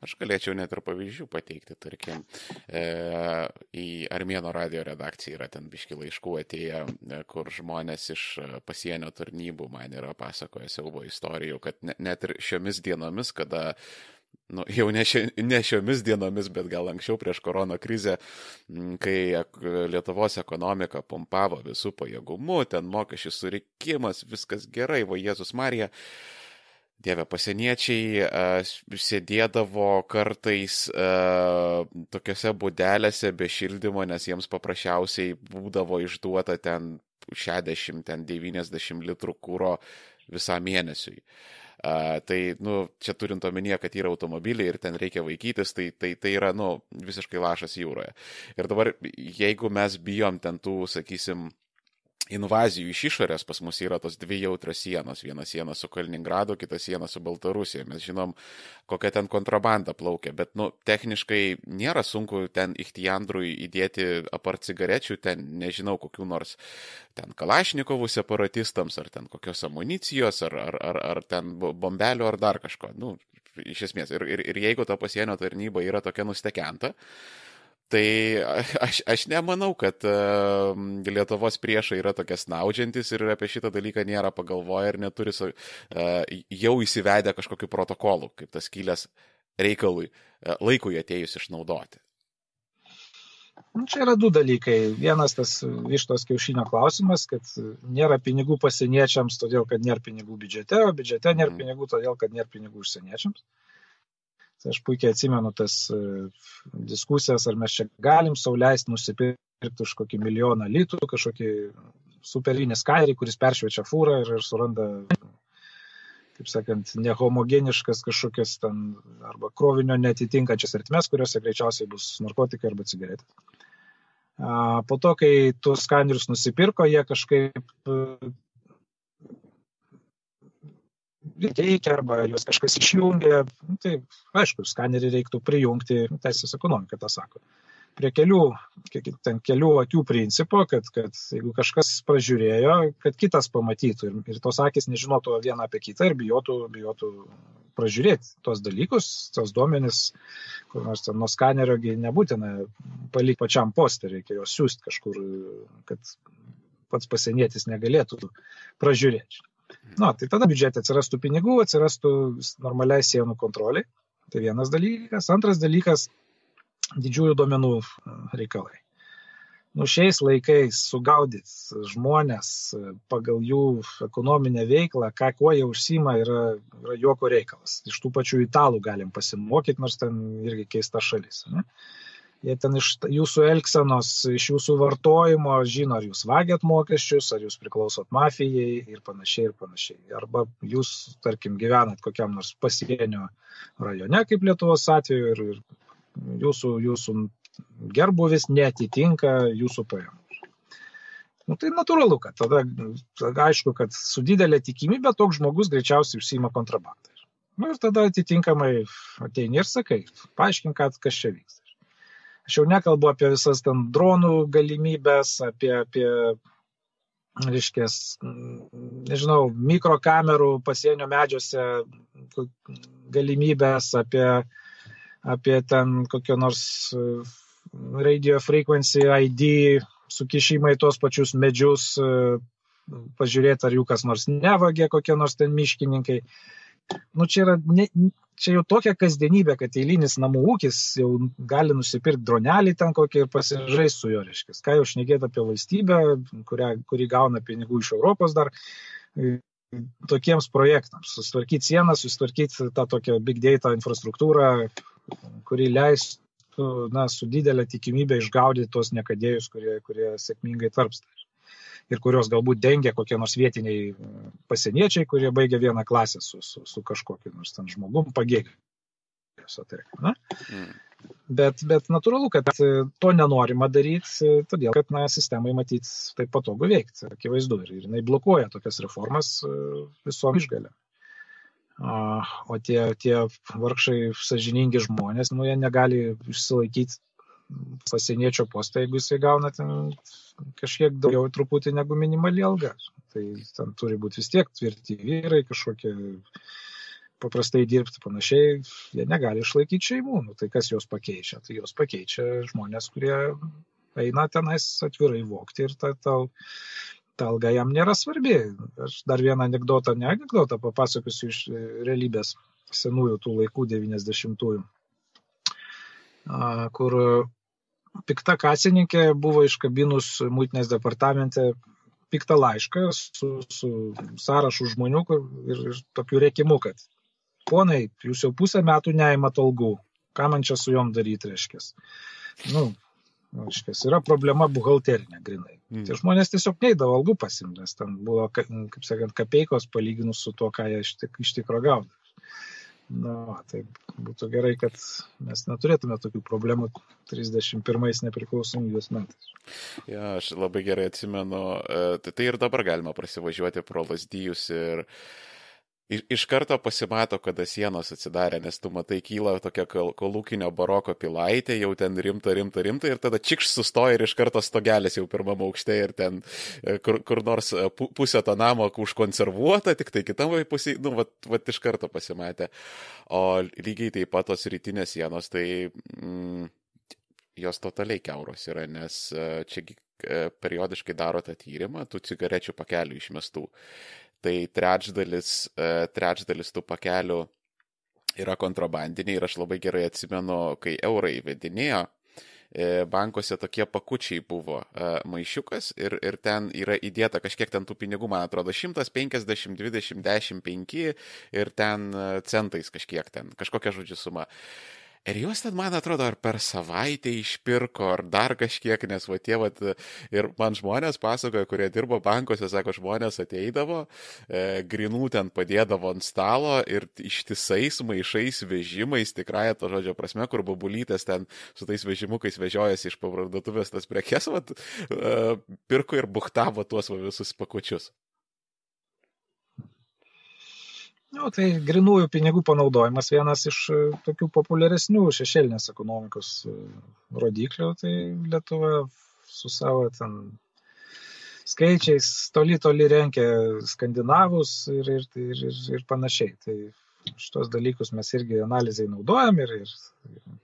Aš galėčiau net ir pavyzdžių pateikti, tarkim, e, į Armėno radio redakciją yra ten biški laiškų atėję, e, kur žmonės iš pasienio tarnybų man yra pasakoję siaubo istorijų, kad ne, net ir šiomis dienomis, kada nu, jau ne, šio, ne šiomis dienomis, bet gal anksčiau prieš korona krizę, kai Lietuvos ekonomika pompavo visų pajėgumų, ten mokesčių surikimas, viskas gerai, va Jėzus Marija. Dieve, pasieniečiai uh, sėdėdavo kartais uh, tokiuose būdelėse be šildymo, nes jiems paprasčiausiai būdavo išduota ten 60-90 litrų kūro visam mėnesiui. Uh, Uh, tai, nu, čia turint omenyje, kad yra automobiliai ir ten reikia vaikytis, tai, tai, tai yra, nu, visiškai lašas jūroje. Ir dabar, jeigu mes bijom ten tų, sakysim, invazijų iš išorės pas mus yra tos dvi jautrios sienos. Viena siena su Kaliningradu, kita siena su Baltarusija. Mes žinom, kokia ten kontrabanda plaukia, bet, nu, techniškai nėra sunku ten ichtijandrui įdėti apart cigarečių, ten nežinau, kokiu nors ten kalašnikovų separatistams, ar ten kokios amunicijos, ar, ar, ar, ar ten bombelių, ar dar kažko. Nu, iš esmės. Ir, ir, ir jeigu ta pasienio tarnyba yra tokia nustekenta, Tai aš, aš nemanau, kad Lietuvos priešai yra tokie snaudžiantis ir apie šitą dalyką nėra pagalvoję ir neturi uh, jau įsivedę kažkokiu protokolu, kaip tas kilęs reikalui, uh, laikui atėjus išnaudoti. Nu, čia yra du dalykai. Vienas tas vištos kiaušinio klausimas, kad nėra pinigų pasieniečiams, todėl kad nėra pinigų biudžete, o biudžete nėra mm. pinigų, todėl kad nėra pinigų užsieniečiams. Tai aš puikiai atsimenu tas e, diskusijas, ar mes čia galim sauliaisti nusipirkti už kokį milijoną litų, kažkokį superinį skairį, kuris peršviečia fūrą ir, ir suranda, kaip sakant, nehomogeniškas kažkokias ten arba krovinio netitinkančias ertmes, kuriuose greičiausiai bus narkotikai arba cigaretės. Po to, kai tuos skanerius nusipirko, jie kažkaip veikia arba juos kažkas išjungia. Tai aišku, skanerį reiktų prijungti, teisės ekonomika tą sako prie kelių, ten kelių akių principo, kad, kad jeigu kažkas pražiūrėjo, kad kitas pamatytų ir, ir tos akis nežinotų vieną apie kitą ir bijotų, bijotų pražiūrėti tos dalykus, tos duomenys, kur nors ten nuo skanerio nebūtina palikti pačiam postą, reikia juos siūsti kažkur, kad pats pasienietis negalėtų pražiūrėti. Na, tai tada biudžete atsirastų pinigų, atsirastų normaliai sienų kontroliai. Tai vienas dalykas. Antras dalykas, didžiųjų duomenų e, reikalai. Nu, šiais laikais sugaudyti žmonės e, pagal jų ekonominę veiklą, ką kuo jie užsima, yra, yra juoko reikalas. Iš tų pačių italų galim pasimokyti, nors ten irgi keista šalis. Ne? Jie ten iš jūsų elgsenos, iš jūsų vartojimo žino, ar jūs vagiat mokesčius, ar jūs priklausot mafijai ir panašiai ir panašiai. Arba jūs, tarkim, gyvenat kokiam nors pasienio rajone, kaip Lietuvos atveju, ir, ir jūsų, jūsų gerbuvis netitinka jūsų pajamų. Nu, tai natūralu, kad tada aišku, kad su didelė tikimybė toks žmogus greičiausiai užsima kontrabandą. Nu, ir tada atitinkamai ateini ir sakai, paaiškink, kas čia vyksta. Aš jau nekalbu apie visas ten dronų galimybės, apie, apie reiškės, nežinau, mikrokamerų pasienio medžiuose galimybės, apie apie ten kokio nors radio frequency ID sukišimą į tuos pačius medžius, pažiūrėti, ar jų kas nors nevagė, kokie nors ten miškininkai. Nu, čia, yra, ne, čia jau tokia kasdienybė, kad eilinis namų ūkis jau gali nusipirkti dronelį ten kokį ir pasižaisti su juo, reiškia. Ką jau šnekėti apie valstybę, kurią, kuri gauna pinigų iš Europos dar, tokiems projektams. Susitvarkyti sieną, susitvarkyti tą tokią big data infrastruktūrą, kuri leistų na, su didelė tikimybė išgaudyti tos nekadėjus, kurie, kurie sėkmingai tarpsta. Ir kurios galbūt dengia kokie nors vietiniai pasieniečiai, kurie baigia vieną klasę su, su, su kažkokiu nors ten žmogum pagėgiu. Mm. Bet, bet natūralu, kad to nenorima daryti, todėl kad na, sistemai matyti taip patogu veikti, akivaizdu. Ir, ir jinai blokuoja tokias reformas visom išgalėm. O tie, tie vargšai sažiningi žmonės, nu, jie negali išsilaikyti pasieniečio postą, jeigu jisai gauna ten kažkiek daugiau truputį negu minimali alga. Tai ten turi būti vis tiek tvirti vyrai, kažkokie paprastai dirbti panašiai, jie negali išlaikyti šeimų. Nu, tai kas juos pakeičia? Tai juos pakeičia žmonės, kurie eina tenais atvirai vokti ir ta, ta, ta alga jam nėra svarbi. Aš dar vieną anegdotą, ne anegdotą papasakosiu iš e, realybės senųjų tų laikų 90-ųjų, kur pikta kasininkė buvo iškabinus muitinės departamente piktą laišką su, su sąrašu žmonių kur, ir, ir tokiu reikimu, kad ponai, jūs jau pusę metų neįmat algų, ką man čia su juom daryti reiškia. Nu, Reiškia, yra problema buhalterinė grinai. Mm. Tie žmonės tiesiog neįdavo algų pasimti, nes ten buvo, kaip sakant, kapeikos palyginus su to, ką jie iš, tik, iš tikro gauna. Na, tai būtų gerai, kad mes neturėtume tokių problemų 31 nepriklausomybės metais. Ja, aš labai gerai atsimenu, e, tai, tai ir dabar galima prasivažiuoti pro lasdyjus ir uh, iš karto pasimato, kada sienos atsidarė, nes tu matai, kyla tokia kolūkinio baroko pilaitė, jau ten rimta, rimta, rimta ir tada čikš sustoja ir iš karto stogelis jau pirmame aukšte ir ten e, kur, kur nors e, pusė to namo užkonservuota, tik tai kitam pusė, nu, va, va iš karto pasimatė. O lygiai taip pat tos rytinės sienos, tai mm, jos totaliai keuros yra, nes e, čia periodiškai daro tą tyrimą, tų cigarečių pakelių išmestų tai trečdalis, e, trečdalis tų pakelių yra kontrabandiniai ir aš labai gerai atsimenu, kai eurą įvedinėjo, e, bankuose tokie pakučiai buvo e, maišiukas ir, ir ten yra įdėta kažkiek ten tų pinigų, man atrodo, 150, 20, 10, 5 ir ten centais kažkiek ten, kažkokia žodžiu suma. Ir juos ten, man atrodo, ar per savaitę išpirko, ar dar kažkiek, nes va tie, va, ir man žmonės pasakoja, kurie dirbo bankuose, sako, žmonės ateidavo, e, grinų ten padėdavo ant stalo ir ištisais maišais vežimais, tikrąją to žodžio prasme, kur babulytės ten su tais vežimukais vežiojasi iš parduotuvės tas prekes, va, e, pirko ir buhtavo tuos va, visus pakučius. Nu, tai grinųjų pinigų panaudojimas vienas iš e, tokių populiaresnių šešėlinės ekonomikos e, rodiklių, tai Lietuva su savo ten skaičiais toli toli renkia skandinavus ir, ir, ir, ir, ir panašiai. Tai šitos dalykus mes irgi analizai naudojam ir, ir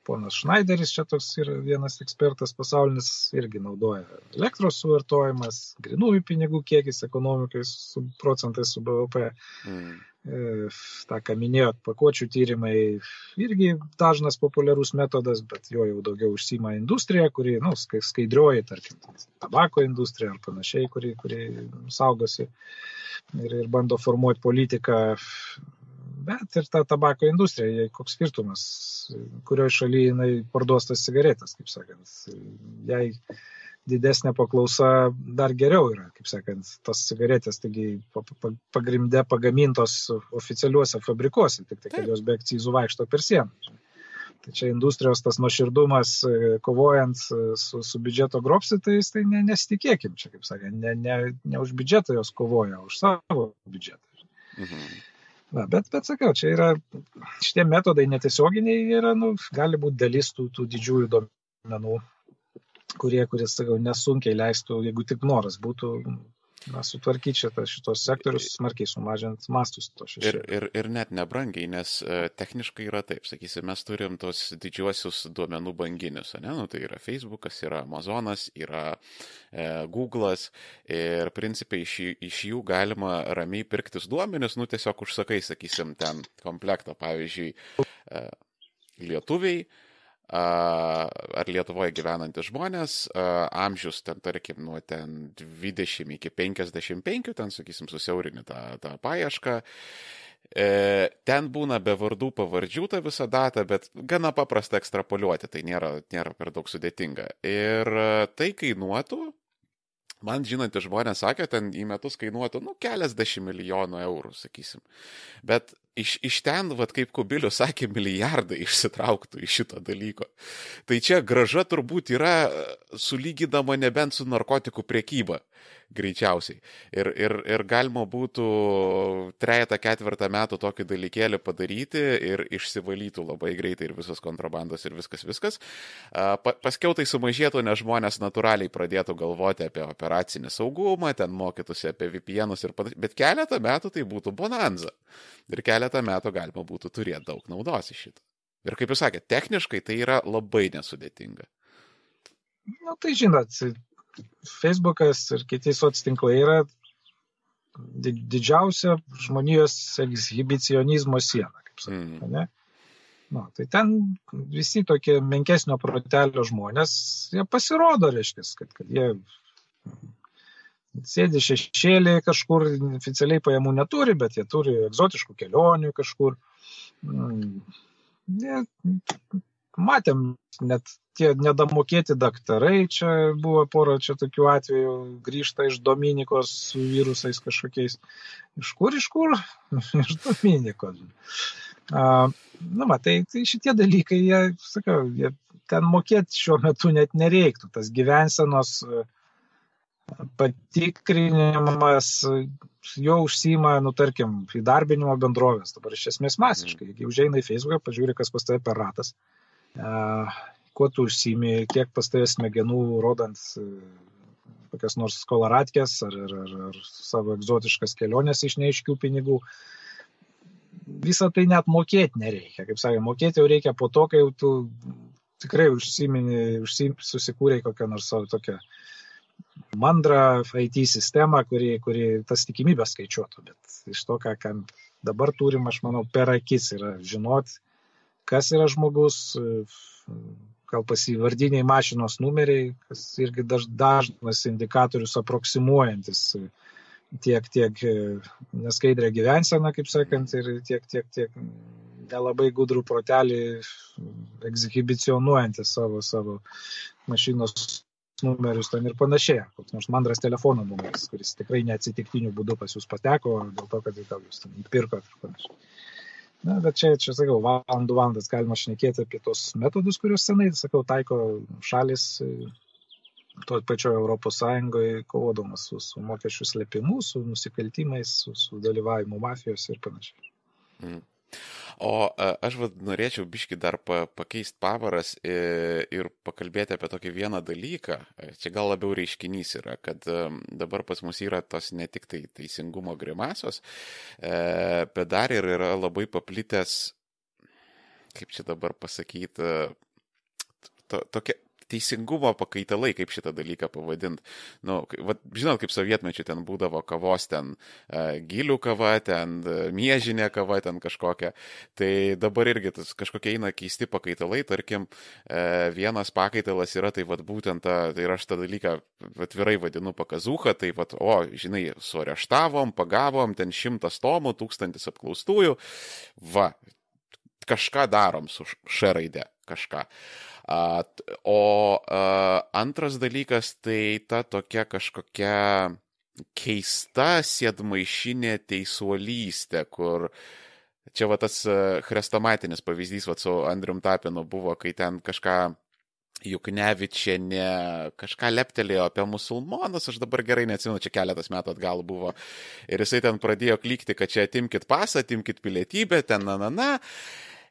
ponas Schneideris čia toks yra vienas ekspertas pasaulinis irgi naudoja elektros suvartojimas, grinųjų pinigų kiekis ekonomikai su procentais su BVP. Mm. Tą, ką minėjot, pakuočių tyrimai irgi dažnas populiarus metodas, bet jo jau daugiau užsima industrija, kuri, na, nu, skaidrioji, tarkim, tabako industrija ar panašiai, kuri, kuri saugosi ir, ir bando formuoti politiką. Bet ir ta tabako industrija, koks skirtumas, kurioje šalyje jinai parduos tas cigaretės, kaip sakant. Jei didesnė paklausa dar geriau yra, kaip sakant, tos cigaretės, taigi pagrindė pagamintos oficialiuose fabrikuose, tik tai, kad jos be akcizų vaikšto per sieną. Tai čia industrijos tas nuoširdumas, e, kovojant e, su, su biudžeto grobsitais, tai ne, nesitikėkim, čia kaip sakė, ne, ne, ne už biudžetą jos kovoja, už savo biudžetą. Mhm. Na, bet, bet sakau, čia yra, šitie metodai netiesioginiai yra, nu, gali būti dalis tų, tų didžiųjų duomenų kurie, kuris, sakau, nesunkiai leistų, jeigu tik noras būtų na, sutvarkyti šitą, šitos sektorius, smarkiai sumažint mastus to šešėlio. Ir, ir, ir net nebrangiai, nes e, techniškai yra taip, sakysim, mes turim tos didžiuosius duomenų banginius, ne, nu, tai yra Facebookas, yra Amazonas, yra e, Google'as ir principai iš, iš jų galima ramiai pirktis duomenis, nu tiesiog užsakai, sakysim, ten komplektą, pavyzdžiui, e, lietuviai, ar Lietuvoje gyvenantys žmonės, amžius ten, tarkim, nuo ten 20 iki 55, ten, sakysim, susiaurini tą, tą paiešką. E, ten būna be vardų pavardžių ta visa data, bet gana paprasta ekstrapoliuoti, tai nėra, nėra per daug sudėtinga. Ir tai kainuotų, man žinantys žmonės sakė, ten į metus kainuotų, nu, keliasdešimt milijonų eurų, sakysim. Bet iš, iš ten, vad kaip Kubilius sakė, milijardai išsitrauktų iš šito dalyko. Tai čia graža turbūt yra sulygydama nebent su narkotikų priekyba greičiausiai. Ir, ir, ir galima būtų trejata ketvirtą metų tokį dalykėlį padaryti ir išsivalytų labai greitai ir visos kontrabandos ir viskas, viskas. Pa, paskiau tai sumažėtų, nes žmonės natūraliai pradėtų galvoti apie operacinį saugumą, ten mokytųsi apie VPNus ir panašiai. Bet keletą metų tai būtų bonanza. Ir keletą metų galima būtų turėti daug naudos iš šito. Ir kaip jūs sakėte, techniškai tai yra labai nesudėtinga. Na, tai žinot, Facebookas ir kiti soc tinklai yra didžiausia žmonijos ekshibicionizmo siena, kaip sakoma. Mm. Ne? Nu, tai ten visi tokie menkesnio protelio žmonės, jie pasirodo, reiškia, kad, kad jie sėdi šešėlį kažkur, oficialiai pajamų neturi, bet jie turi egzotiškų kelionių kažkur. Mm. Jie matėm net tie nedamokėti daktarai, čia buvo pora čia tokių atvejų, grįžta iš Dominikos su virusais kažkokiais. Iš kur, iš kur? iš Dominikos. A, nu, matai, tai šitie dalykai, jie, sakau, jie ten mokėti šiuo metu net nereiktų. Tas gyvensenos patikrinimas jau užsima, nu, tarkim, įdarbinimo bendrovės, dabar iš esmės masiškai. Jeigu užeina į Facebooką, pažiūrė, kas pas tave per ratas, kuo tu užsimi, kiek pas tavęs smegenų rodant e, kokias nors skolaradkės ar, ar, ar, ar savo egzotiškas keliones iš neaiškių pinigų. Visą tai net mokėti nereikia. Kaip sakė, mokėti jau reikia po to, kai jau tu tikrai užsimini, užsim, susikūrei kokią nors savo tokią mandrą IT sistemą, kuri, kuri tas tikimybės skaičiuotų. Bet iš to, ką, ką dabar turim, aš manau, per akis yra žinot, kas yra žmogus, gal pasivardiniai mašinos numeriai, kas irgi daž, dažnas indikatorius aproksimuojantis tiek, tiek e, neskaidrę gyvenseną, kaip sakant, ir tiek, tiek, tiek nelabai gudrų protelį egzibicionuojantis savo, savo mašinos numerius ten ir panašiai. Koks nors mandras telefono numeris, kuris tikrai neatsitiktiniu būdu pas jūs pateko, dėl to, kad gal jūs ten įpirkot ir panašiai. Na, bet čia, čia sakau, valandų valandas galima šnekėti apie tos metodus, kuriuos senai, sakau, taiko šalis to pačioje Europos Sąjungoje, kovodamas su, su mokesčių slėpimu, su nusikaltimais, su, su dalyvavimu mafijos ir panašiai. Mm. O aš vad norėčiau biški dar pa, pakeisti pavaras ir, ir pakalbėti apie tokį vieną dalyką. Čia gal labiau reiškinys yra, kad dabar pas mus yra tos ne tik tai teisingumo grimasos, e, bet dar ir yra labai paplitęs, kaip čia dabar pasakyti, to, tokia teisingumo pakaitalai, kaip šitą dalyką pavadinti. Nu, va, žinot, kaip sovietmečių ten būdavo kavos, ten uh, gilių kava, ten uh, miežinė kava, ten kažkokia. Tai dabar irgi tas kažkokie eina keisti pakaitalai, tarkim, uh, vienas pakaitalas yra tai vad būtent, ta, tai aš tą dalyką atvirai vadinu pakazuha, tai vad, o, žinai, sureštavom, pagavom, ten šimtas tomų, tūkstantis apklaustųjų, va, kažką darom su š raide, kažką. O antras dalykas tai ta tokia kažkokia keista sėdmaišinė teisuolystė, kur čia va tas chrestomatinis pavyzdys va su Andrium Tapinu buvo, kai ten kažką Juknevičianė kažką leptelėjo apie musulmonus, aš dabar gerai neatsimenu, čia keletas metų atgal buvo. Ir jisai ten pradėjo klikti, kad čia atimkit pasą, atimkit pilietybę, ten na na na.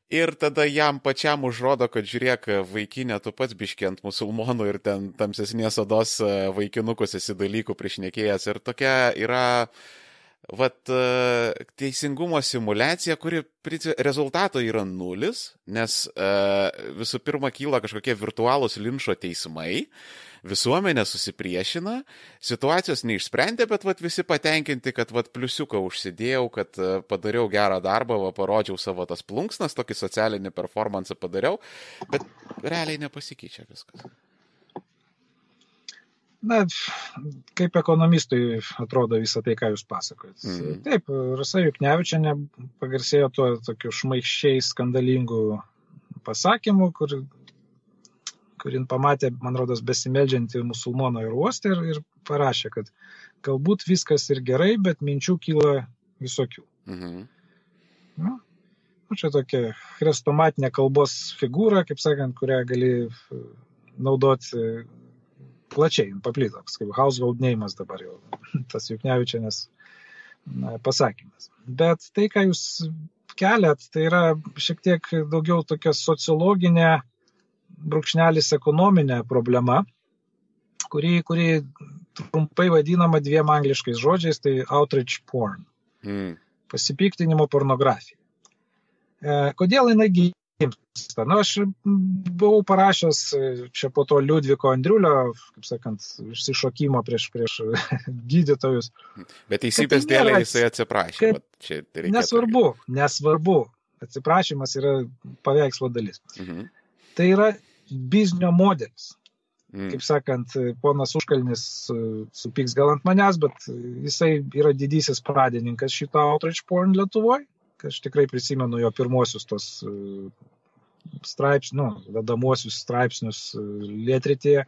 Ir tada jam pačiam užrodo, kad žiūrėk, vaikinė, tu pats biški ant musulmonų ir ten tamsesnės odos e, vaikinukus esi dalykų priešnekėjęs. Ir tokia yra, vat, e, teisingumo simulacija, kuri rezultato yra nulis, nes e, visų pirma kyla kažkokie virtualūs linčo teismai visuomenė susipriešina, situacijos neišsprendė, bet vat, visi patenkinti, kad vat, pliusiuką užsidėjau, kad e, padariau gerą darbą, va, parodžiau savo tas plunksnas, tokį socialinį performance padariau, bet realiai nepasikeičia viskas. Na, kaip ekonomistui atrodo visą tai, ką jūs pasakojat. Mm. Taip, Rasa Juknevičiane pagarsėjo tuo tokiu šmaiščiai skandalingu pasakymu, kur kurin pamatė, man rodos, besimeldžiantį musulmoną ir uostą ir, ir parašė, kad galbūt viskas ir gerai, bet minčių kyla visokių. Mhm. Nu, nu, čia tokia chrestomatinė kalbos figūra, kaip sakant, kurią gali e, naudoti e, plačiai, paplito, kaip household name'as dabar jau, tas Juknevičianės pasakymas. Bet tai, ką jūs keliat, tai yra šiek tiek daugiau tokia sociologinė brūkšnelis ekonominė problema, kuri, kuri trumpai vadinama dviem angliškais žodžiais, tai outrage porn. Mm. Pasipiktinimo pornografija. E, kodėl jinai gimsta? Na, aš buvau parašęs čia po to Liudviko Andriulio, kaip sakant, išsišokimo prieš, prieš gydytojus. Bet teisybės tai dėlė jisai atsiprašė. Nesvarbu, nesvarbu. Atsiprašymas yra paveikslo dalis. Mhm. Tai yra biznio modelis. Mm. Kaip sakant, ponas Užkalnis e, supyks gal ant manęs, bet jisai yra didysis pradininkas šito outrage porn Lietuvoje. Aš tikrai prisimenu jo pirmosius tos e, straipsnius, nu, vedamuosius straipsnius e, lietritėje.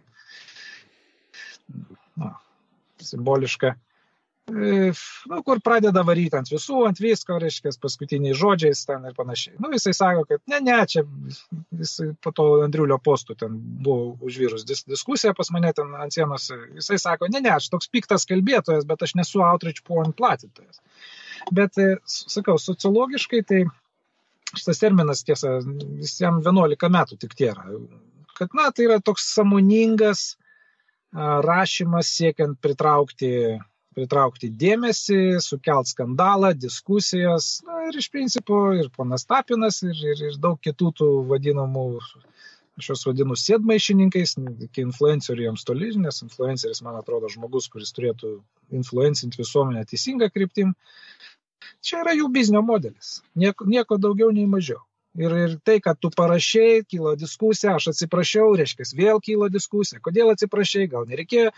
Na, simboliška nu, kur pradeda varyti ant visų, ant visko, reiškia, paskutiniais žodžiais ten ir panašiai. Nu, jisai sako, kad ne, ne, čia jisai po to Andriulio postų ten buvo užvirus dis, diskusija pas mane ten ant sienos. Jisai sako, ne, ne, aš toks piktas kalbėtojas, bet aš nesu outreach porn platintojas. Bet, e, sakau, sociologiškai tai šitas terminas, tiesa, visiems 11 metų tik tiek yra. Kad, na, tai yra toks samoningas rašymas siekiant pritraukti pritraukti dėmesį, sukelt skandalą, diskusijas. Na ir iš principo ir ponas Tapinas, ir, ir, ir daug kitų tų vadinamų, aš juos vadinu sėdmaišininkais, iki influencerių jiems toli, nes influenceris, man atrodo, žmogus, kuris turėtų influencinti visuomenę teisingą kryptim. Čia yra jų biznio modelis. Nieko, nieko daugiau nei mažiau. Ir, ir tai, kad tu parašiai, kilo diskusija, aš atsiprašiau, reiškia, vėl kilo diskusija, kodėl atsiprašiai, gal nereikėjo.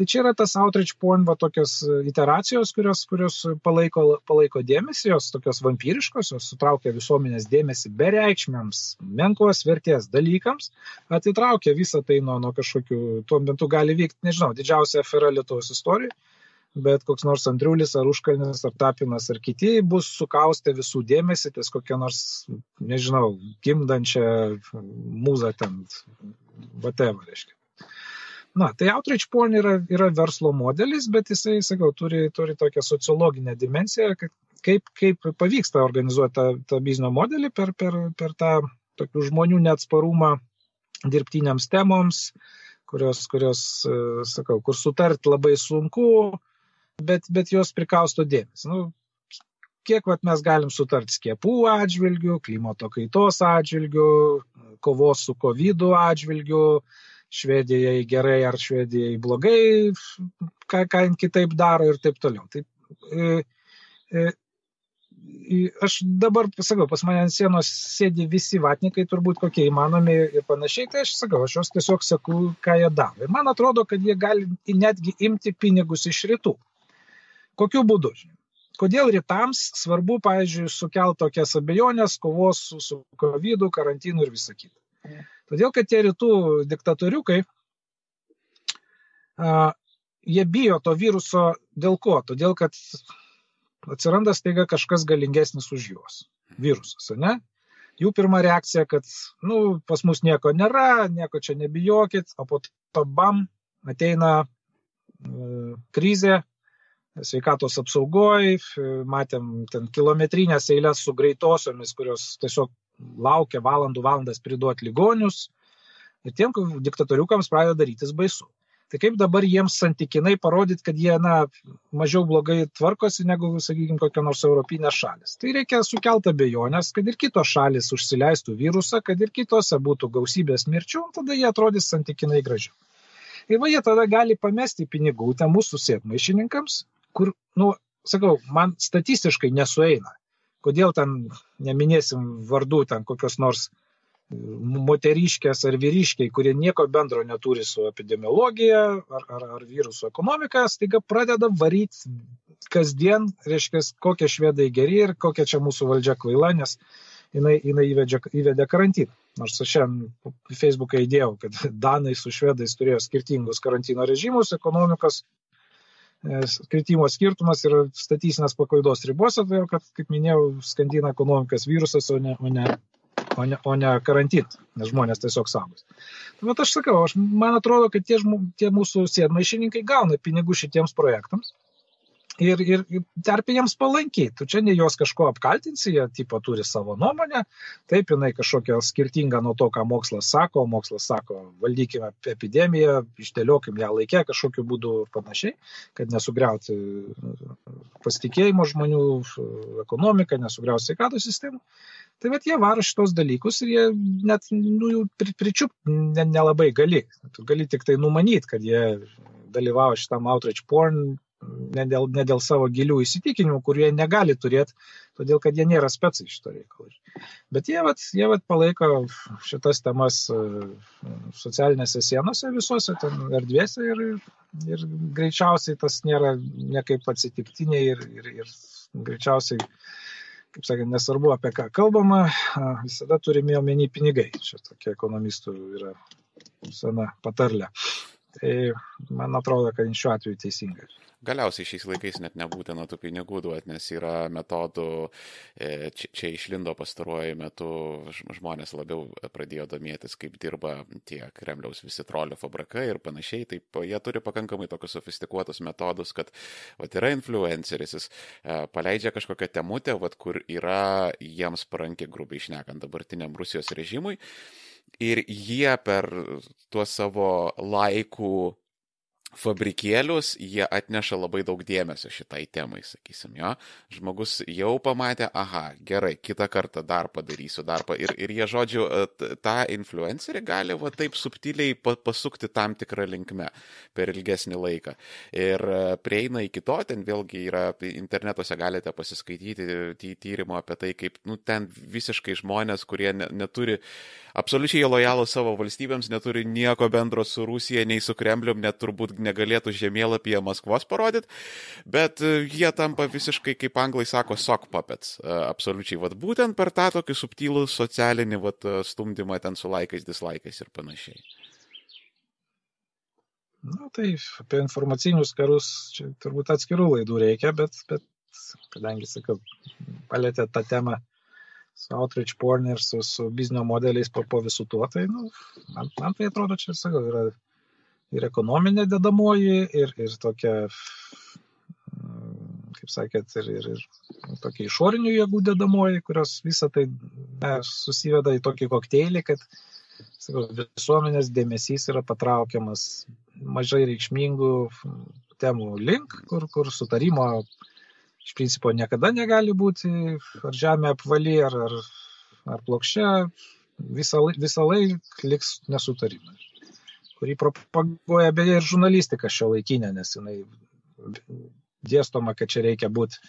Tai čia yra tas outreach point, va tokios iteracijos, kurios, kurios palaiko, palaiko dėmesį, jos tokios vampyriškos, jos sutraukia visuomenės dėmesį bereikšmiams, menkos vertės dalykams, atitraukia visą tai nuo, nuo kažkokių, tuo metu gali vykti, nežinau, didžiausia afera Lietuvos istorijoje bet koks nors Andriulis ar Užkalnis ar Tapinas ar kiti bus sukaustę visų dėmesį ties kokią nors, nežinau, gimdančią mūzą ten, whatever, reiškia. Na, tai outreach porn yra, yra verslo modelis, bet jisai, sakau, turi, turi tokią sociologinę dimensiją, kaip, kaip pavyksta organizuoti tą, tą biznio modelį per, per, per tą tokių žmonių neatsparumą dirbtiniams temoms, kurios, kurios, sakau, kur sutart labai sunku, bet, bet jos prikausto dėmesį. Nu, kiek vat, mes galim sutarti skiepų atžvilgių, klimato kaitos atžvilgių, kovos su COVID atžvilgiu, Švedijai gerai ar Švedijai blogai, ką, ką kitaip daro ir taip toliau. Taip, e, e, aš dabar pasakau, pas mane ant sienos sėdi visi vatnikai, turbūt kokie įmanomi ir panašiai, tai aš sakau, aš juos tiesiog sakau, ką jie daro. Ir man atrodo, kad jie gali netgi imti pinigus iš rytų. Kokiu būdu? Kodėl rytams svarbu, pavyzdžiui, sukelti tokias abejonės, kovos su, su COVID, karantinu ir visa kita. Todėl, kad tie rytų diktatoriukai, jie bijo to viruso dėl ko? Todėl, kad atsiranda staiga kažkas galingesnis už juos. Virusas, ne? Jų pirma reakcija, kad, nu, pas mus nieko nėra, nieko čia nebijokit, o po to bam, ateina e, krizė, sveikatos apsaugoj, matėm ten kilometrinės eilės su greitosiomis, kurios tiesiog laukia valandų valandas priduoti ligonius. Ir tiem diktatoriukams pradeda darytis baisu. Tai kaip dabar jiems santykinai parodyti, kad jie, na, mažiau blogai tvarkosi negu, sakykime, kokia nors europinė šalis. Tai reikia sukelti abejonės, kad ir kitos šalis užsileistų virusą, kad ir kitose būtų gausybės mirčių, tada jie atrodys santykinai gražiau. Ir va jie tada gali pamesti pinigų ten mūsų sėdmaišininkams, kur, nu, sakau, man statistiškai nesueina. Kodėl ten neminėsim vardų ten kokios nors e, moteriškės ar vyriškiai, kurie nieko bendro neturi su epidemiologija ar, ar, ar virusų ekonomika, staiga pradeda varyti kasdien, reiškia, kokie švedai geri ir kokia čia mūsų valdžia kvaila, nes jinai, jinai įvedė, įvedė karantiną. Nors aš šiandien Facebooką įdėjau, kad Danai su švedais turėjo skirtingus karantino režimus, ekonomikos kritimo skirtumas yra statistinės paklaidos ribose, todėl kad, kaip minėjau, skandina ekonomikas virusas, o ne, o ne, o ne, o ne karantinas, nes žmonės tiesiog saugos. Bet aš sakau, aš, man atrodo, kad tie, žmog, tie mūsų sėdmaišininkai gauna pinigų šitiems projektams ir, ir terpė jiems palankiai. Tu čia ne jos kažko apkaltinsi, jie tipo turi savo nuomonę, taip jinai kažkokia skirtinga nuo to, ką mokslas sako, mokslas sako, valdykime epidemiją, išdėliokim ją laikę kažkokiu būdu ir panašiai, kad nesugriauti pasitikėjimo žmonių, ekonomiką, nesugriauti sveikatos sistemą. Tai bet jie varo šitos dalykus ir jie net nu, jų pričiup nelabai ne, ne gali. Tu gali tik tai numanyti, kad jie dalyvavo šitam outreach porn ne dėl, ne dėl savo gilių įsitikinimų, kurie negali turėti, todėl kad jie nėra specai šito reikalo. Bet jie, vat, jie vat palaiko šitas temas e, socialinėse sienose visose erdvėse ir, ir greičiausiai tas nėra niekaip atsitiktiniai ir, ir, ir greičiausiai, kaip sakant, nesvarbu apie ką kalbama, visada turime omeny pinigai. Čia tokia ekonomistų yra sena patarlė. Tai man atrodo, kad šiuo atveju teisingai galiausiai šiais laikais net nebūtina tų pinigų duoti, nes yra metodų, e, čia, čia išlindo pastaruoju metu, žmonės labiau pradėjo domėtis, kaip dirba tie Kremliaus visi trolio fabrikai ir panašiai, taip jie turi pakankamai tokius sofistikuotus metodus, kad vat, yra influenceris, jis e, paleidžia kažkokią temutę, vat, kur yra jiems paranki, grubiai išnekant, dabartiniam Rusijos režimui. Ir jie per tuos savo laikų fabrikėlius, jie atneša labai daug dėmesio šitai temai, sakysim, jo. Žmogus jau pamatė, aha, gerai, kitą kartą dar padarysiu, dar pa... ir, ir jie, žodžiu, tą influencerį gali va taip subtiliai pasukti tam tikrą linkmę per ilgesnį laiką. Ir e, prieina iki to, ten vėlgi yra, internetuose galite pasiskaityti tyrimo apie tai, kaip, nu, ten visiškai žmonės, kurie ne, neturi, absoliučiai lojalų savo valstybėms, neturi nieko bendro su Rusija, nei su Kremlium, net turbūt negalėtų žemėlapyje Maskvos parodyti, bet e, jie tampa visiškai, kaip anglai sako, sock puppets. E, absoliučiai, vad būtent per tą tokį subtilų socialinį vat, e, stumdymą ten su laikais, dislaikais ir panašiai. Na tai apie informacinius karus čia turbūt atskirų laidų reikia, bet, bet kadangi, sakau, palėtė tą temą su outreach porn ir su, su biznio modeliais po, po visų tuo, tai nu, man, man tai atrodo, čia, sakau, yra ir ekonominė dedamoji, ir, ir tokia, kaip sakėt, ir, ir, ir tokia išorinių jėgų dedamoji, kurios visą tai ne, susiveda į tokį kokteilį, kad sakau, visuomenės dėmesys yra patraukiamas mažai reikšmingų temų link, kur, kur sutarimo iš principo niekada negali būti, ar žemė apvali, ar, ar, ar plokščia, visą, visą laiką liks nesutarimas kurį propaguoja beje ir žurnalistika šio laikinė, nes jinai dėstoma, kad čia reikia būti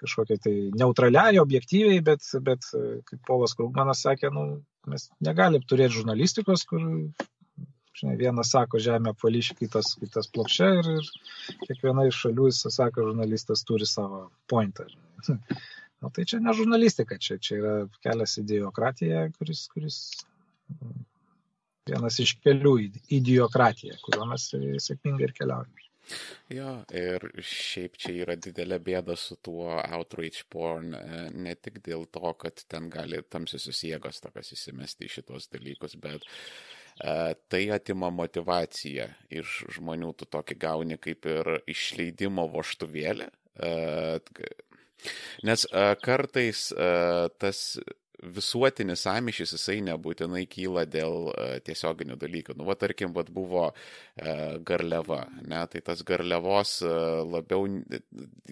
kažkokiai tai neutraliai, objektyviai, bet, bet kaip Polas Krugmanas sakė, nu, mes negalim turėti žurnalistikos, kur žinai, vienas sako žemė apvalyši, kitas, kitas plokščia ir, ir kiekviena iš šalių, jis sako, žurnalistas turi savo pointą. Na tai čia ne žurnalistika, čia, čia yra kelias idiokratija, kuris, kuris vienas iš kelių idiokratiją, kuriuo mes sėkmingai ir keliaujame. Jo, ir šiaip čia yra didelė bėda su tuo outrage porn, e, ne tik dėl to, kad ten gali tamsiosios jėgos tokias įsimesti į šitos dalykus, bet uh, tai atima motivaciją iš žmonių, tu tokį gauni kaip ir išleidimo voštuvėlį. Uh, nes uh, kartais tas visuotinis samišis jisai nebūtinai kyla dėl uh, tiesioginių dalykų. Nu, va, tarkim, va, buvo uh, garliava, ne, tai tas garliavos uh, labiau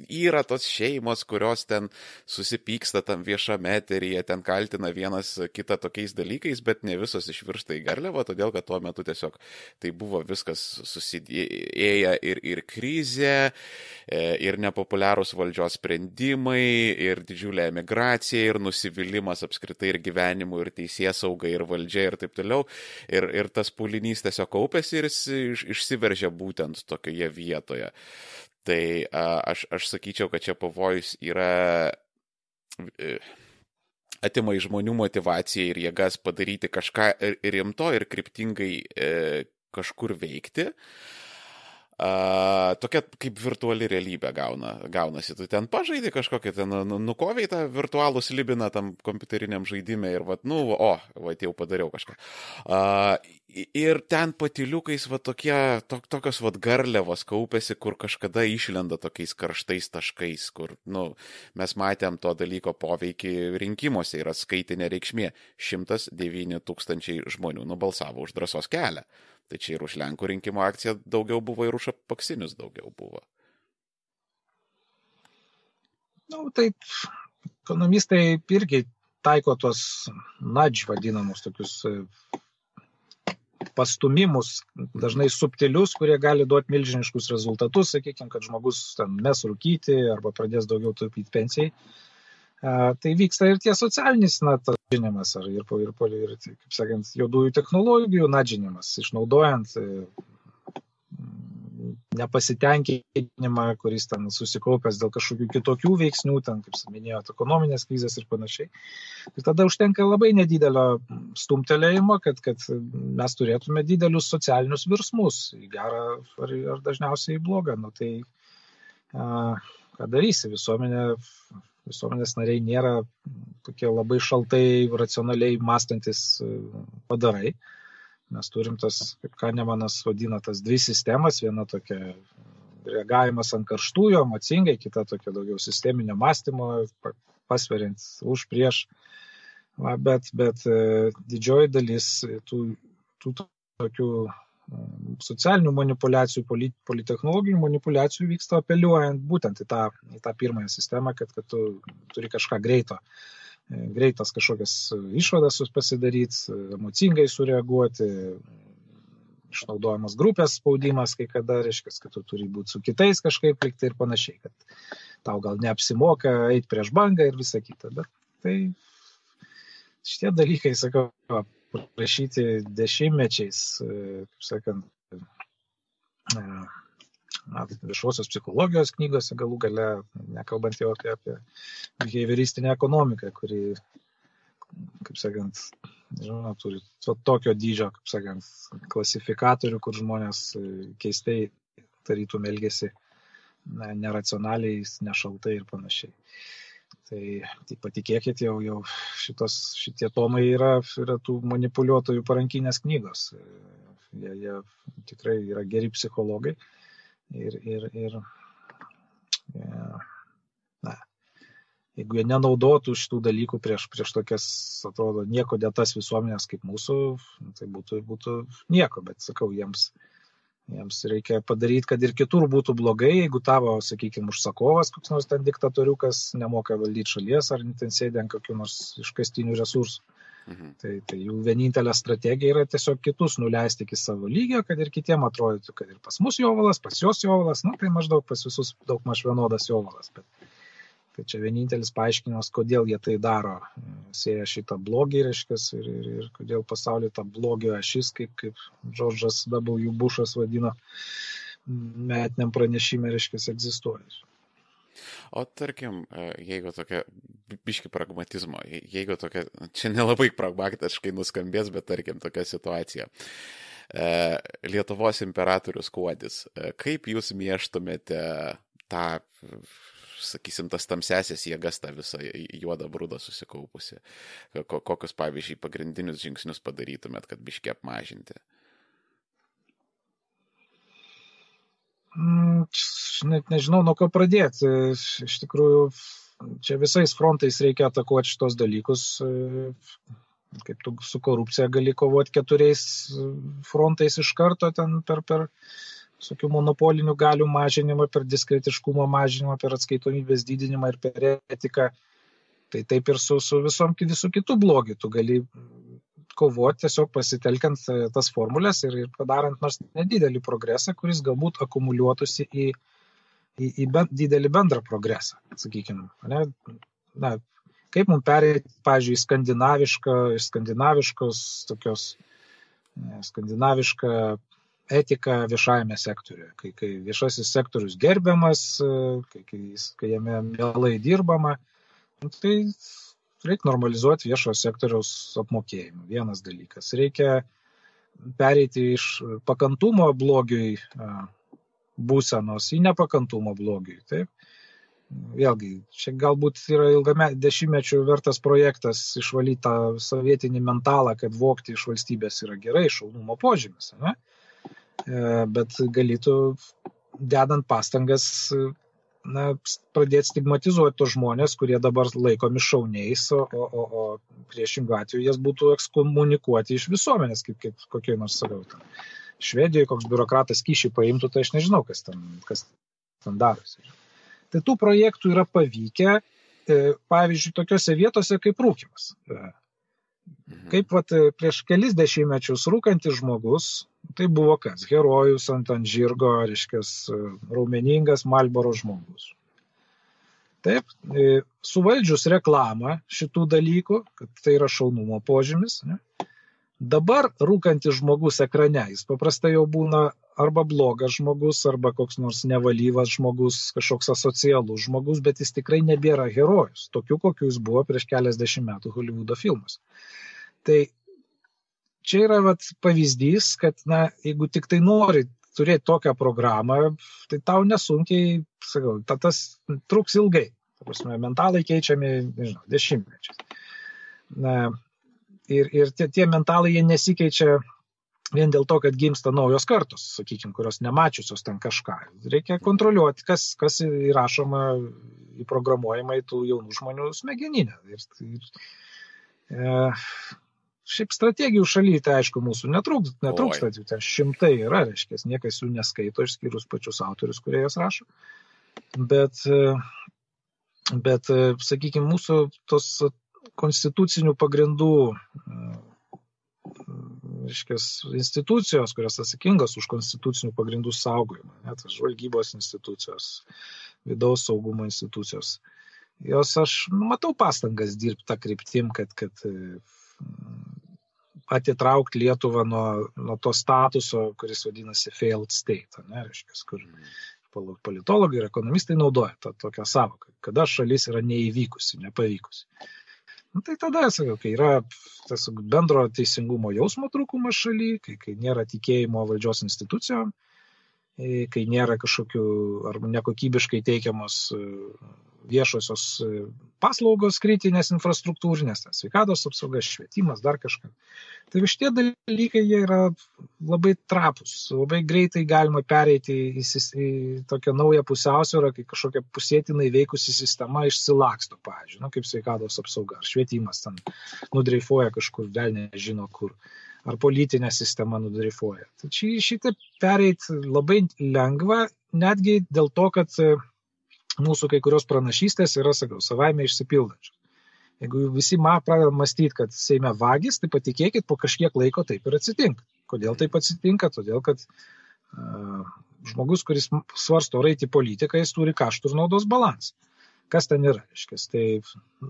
yra tos šeimos, kurios ten susipyksta tam viešame eteryje, ten kaltina vienas kitą tokiais dalykais, bet ne visos išvirsta į garliavą, todėl kad tuo metu tiesiog tai buvo viskas susidėję ir, ir krizė, ir nepopuliarūs valdžios sprendimai, ir didžiulė emigracija, ir nusivylimas apskritai apskritai ir gyvenimu, ir teisės sauga, ir valdžia, ir taip toliau. Ir, ir tas pulinys tiesiog kaupėsi ir jis iš, išsiveržė būtent tokioje vietoje. Tai a, aš, aš sakyčiau, kad čia pavojus yra e, atima iš žmonių motivaciją ir jėgas padaryti kažką rimto ir kryptingai e, kažkur veikti. Uh, tokia kaip virtuali realybė gauna, gaunasi. Tu ten pažaidai kažkokią, ten nu, nu, nukoviai tą virtualų slibiną tam kompiuteriniam žaidimui ir, va, nu, o, va, jau padariau kažką. A, ir ten patiliukais, va, tokie, to, tokios, va, garliavos kaupėsi, kur kažkada išlenda tokiais karštais taškais, kur, nu, mes matėm to dalyko poveikį rinkimuose, yra skaitinė reikšmė. 109 tūkstančiai žmonių nubalsavo už drąsos kelią. Tai čia ir už Lenkų rinkimo akciją daugiau buvo ir už apaksinius daugiau buvo. Na, nu, taip, ekonomistai irgi taiko tuos nudge vadinamus tokius e, pastumimus, dažnai subtilius, kurie gali duoti milžiniškus rezultatus, sakykime, kad žmogus ten mes rūkyti arba pradės daugiau taupyti pensijai tai vyksta ir tie socialinis na, nadžinimas, ar ir, ir, ir, kaip sakant, juodųjų technologijų nadžinimas, išnaudojant e, nepasitenkinimą, kuris ten susikaupęs dėl kažkokių kitokių veiksnių, ten, kaip minėjote, ekonominės krizės ir panašiai. Ir tada užtenka labai nedidelio stumtelėjimo, kad, kad mes turėtume didelius socialinius virsmus, į gerą ar, ar dažniausiai į blogą. Nu, tai a, ką darysi, visuomenė visuomenės nariai nėra tokie labai šaltai, racionaliai mąstantis e, padarai. Mes turim tas, kaip Kanemanas vadina, tas dvi sistemas. Viena tokia reagavimas ant karštųjų, emocingai, kita tokia daugiau sisteminio mąstymo, pasveriant už prieš. Va, bet, bet e, didžioji dalis tų, tų tokių socialinių manipulacijų, politechnologinių manipulacijų vyksta apeliuojant būtent į tą, į tą pirmąją sistemą, kad, kad tu turi kažką greito, greitas kažkokias išvadas pasidaryti, emocingai sureaguoti, išnaudojamas grupės spaudimas, kai kada reiškia, kad tu turi būti su kitais kažkaip likti ir panašiai, kad tau gal neapsimoka eiti prieš bangą ir visa kita. Bet tai šitie dalykai, sakau, rašyti dešimtmečiais, e, kaip sakant, e, viešosios psichologijos knygose galų gale, nekalbant jau apie, apie behavioristinę ekonomiką, kuri, kaip sakant, žinoma, turi to, tokio dydžio, kaip sakant, klasifikatorių, kur žmonės e, keistai tarytum elgesi na, neracionaliai, nešaltai ir panašiai. Tai, tai patikėkit, jau, jau šitos, šitie tomai yra, yra tų manipuliuotojų parankinės knygos. Jie, jie tikrai yra geri psichologai. Ir, ir, ir na, jeigu jie nenaudotų šitų dalykų prieš, prieš tokias, atrodo, nieko dėtas visuomenės kaip mūsų, tai būtų, būtų nieko, bet sakau, jiems, Jiems reikia padaryti, kad ir kitur būtų blogai, jeigu tavo, sakykime, užsakovas, koks nors ten diktatoriukas, nemoka valdyti šalies ar ten sėdė ant kokių nors iškastinių resursų. Mhm. Tai, tai jų vienintelė strategija yra tiesiog kitus nuleisti iki savo lygio, kad ir kitiem atrodytų, kad ir pas mus jovalas, pas juos jovalas, na tai maždaug pas visus daug maž vienodas jovalas. Bet Tai čia vienintelis paaiškinimas, kodėl jie tai daro. Sėja šitą blogį, reiškia, ir, ir, ir kodėl pasaulyje ta blogio ašis, kaip, kaip Džordžas W. Bushas vadino, metiniam pranešime, reiškia, egzistuoja. O tarkim, jeigu tokia, biški pragmatizmo, jeigu tokia, čia nelabai pragmatiškai nuskambės, bet tarkim tokia situacija. Lietuvos imperatorius Kuodis, kaip jūs mieštumėte tą sakysim, tas tamsesias jėgas, tą visą juodą brūdą susikaupusi. Kokius, pavyzdžiui, pagrindinius žingsnius padarytumėt, kad biškiai apmažinti? Mm, net nežinau, nuo ko pradėti. Iš tikrųjų, čia visais frontais reikia atakuoti šitos dalykus. Kaip tu su korupcija gali kovoti keturiais frontais iš karto ten per, per visokių monopolinių galių mažinimą, per diskretiškumo mažinimą, per atskaitomybės didinimą ir per etiką. Tai taip ir su, su visom visų kitų blogių. Tu gali kovoti tiesiog pasitelkiant e, tas formulės ir, ir padarant nors nedidelį progresą, kuris galbūt akumuliuotųsi į, į, į ben, didelį bendrą progresą, sakykime. Ne? Na, kaip mums perėti, pavyzdžiui, skandinavišką, skandinaviškos tokios skandinavišką etika viešajame sektoriuje, kai, kai viešasis sektorius gerbiamas, kai, kai, kai jame mielai dirbama, nu, tai reikia normalizuoti viešojo sektoriaus apmokėjimą. Vienas dalykas. Reikia pereiti iš pakantumo blogiui būsenos į nepakantumo blogiui. Taip? Vėlgi, čia galbūt yra ilgame dešimtmečių vertas projektas išvalyti tą sovietinį mentalą, kad vokti iš valstybės yra gerai, šaunumo požymis. Ne? E, bet galėtų, dedant pastangas, na, pradėti stigmatizuoti tos žmonės, kurie dabar laikomi šauniais, o, o, o, priešingų atveju jas būtų ekskomunikuoti iš visuomenės, kaip, kaip kokie nors sakau. Ten. Švedijoje koks biurokratas kyšį paimtų, tai aš nežinau, kas ten, kas ten darosi. Tai tų projektų yra pavykę, e, pavyzdžiui, tokiuose vietose kaip rūkimas. E, Mhm. Kaip vat, prieš kelis dešimtmečius rūkantis žmogus, tai buvo kas? Herojus ant ant žirgo, reiškia, raumeningas Malboro žmogus. Taip, e, suvaldžius reklamą šitų dalykų, kad tai yra šaunumo požymis, ne? Dabar rūkantis žmogus ekrane, jis paprastai jau būna arba blogas žmogus, arba koks nors nevalyvas žmogus, kažkoks asocialus žmogus, bet jis tikrai nebėra herojus, tokiu, kokiu jis buvo prieš keliasdešimt metų Hollywoodo filmus. Tai čia yra vat, pavyzdys, kad na, jeigu tik tai nori turėti tokią programą, tai tau nesunkiai, sakau, ta, tas truks ilgai. Ta prasme, mentalai keičiami, nežinau, dešimtmečiais. Na, ir ir tie, tie mentalai jie nesikeičia vien dėl to, kad gimsta naujos kartos, sakykime, kurios nemačiusios ten kažką. Reikia kontroliuoti, kas, kas įrašoma į programuojamą į tų jaunų žmonių smegeninę. Ir, ir, e, šiaip strategijų šalyje, tai aišku, mūsų netrūks, netrūksta, jų ten šimtai yra, reiškia, niekas jų neskaito, išskyrus pačius autorius, kurie jas rašo. Bet, bet sakykime, mūsų tos konstitucinių pagrindų reiškias, institucijos, kurios atsakingos už konstitucinių pagrindų saugojimą, net žvalgybos institucijos, vidaus saugumo institucijos. Jos aš matau pastangas dirbti tą kryptim, kad, kad atitraukti Lietuvą nuo, nuo to statuso, kuris vadinasi failed state, ne, reiškia, kur politologai ir ekonomistai naudoja tą tokią savoką, kada šalis yra neįvykusi, nepavykusi. Nu, tai tada, sakau, kai yra tas bendro teisingumo jausmo trūkumas šaly, kai, kai nėra tikėjimo valdžios institucijom, kai nėra kažkokių ar nekokybiškai teikiamos e, viešosios e, paslaugos kritinės infrastruktūrinės, sveikatos apsaugas, švietimas, dar kažką. Tai šitie dalykai jie yra labai trapus, labai greitai galima pereiti į, į tokią naują pusiausvyrą, kai kažkokia pusėtinai veikusi sistema išsilaksto, pavyzdžiui, nu, kaip sveikatos apsauga, ar švietimas ten nudreifuoja kažkur, vėl nežino kur, ar politinė sistema nudreifuoja. Tai šitą pereiti labai lengva, netgi dėl to, kad mūsų kai kurios pranašystės yra, sakau, savaime išsipildančios. Jeigu visi ma pradeda mąstyti, kad Seime vagis, tai patikėkit, po kažkiek laiko taip ir atsitinka. Kodėl taip atsitinka? Todėl, kad uh, žmogus, kuris svarsto raiti politiką, jis turi kaštų ir naudos balansą. Kas ten yra? Iškės, tai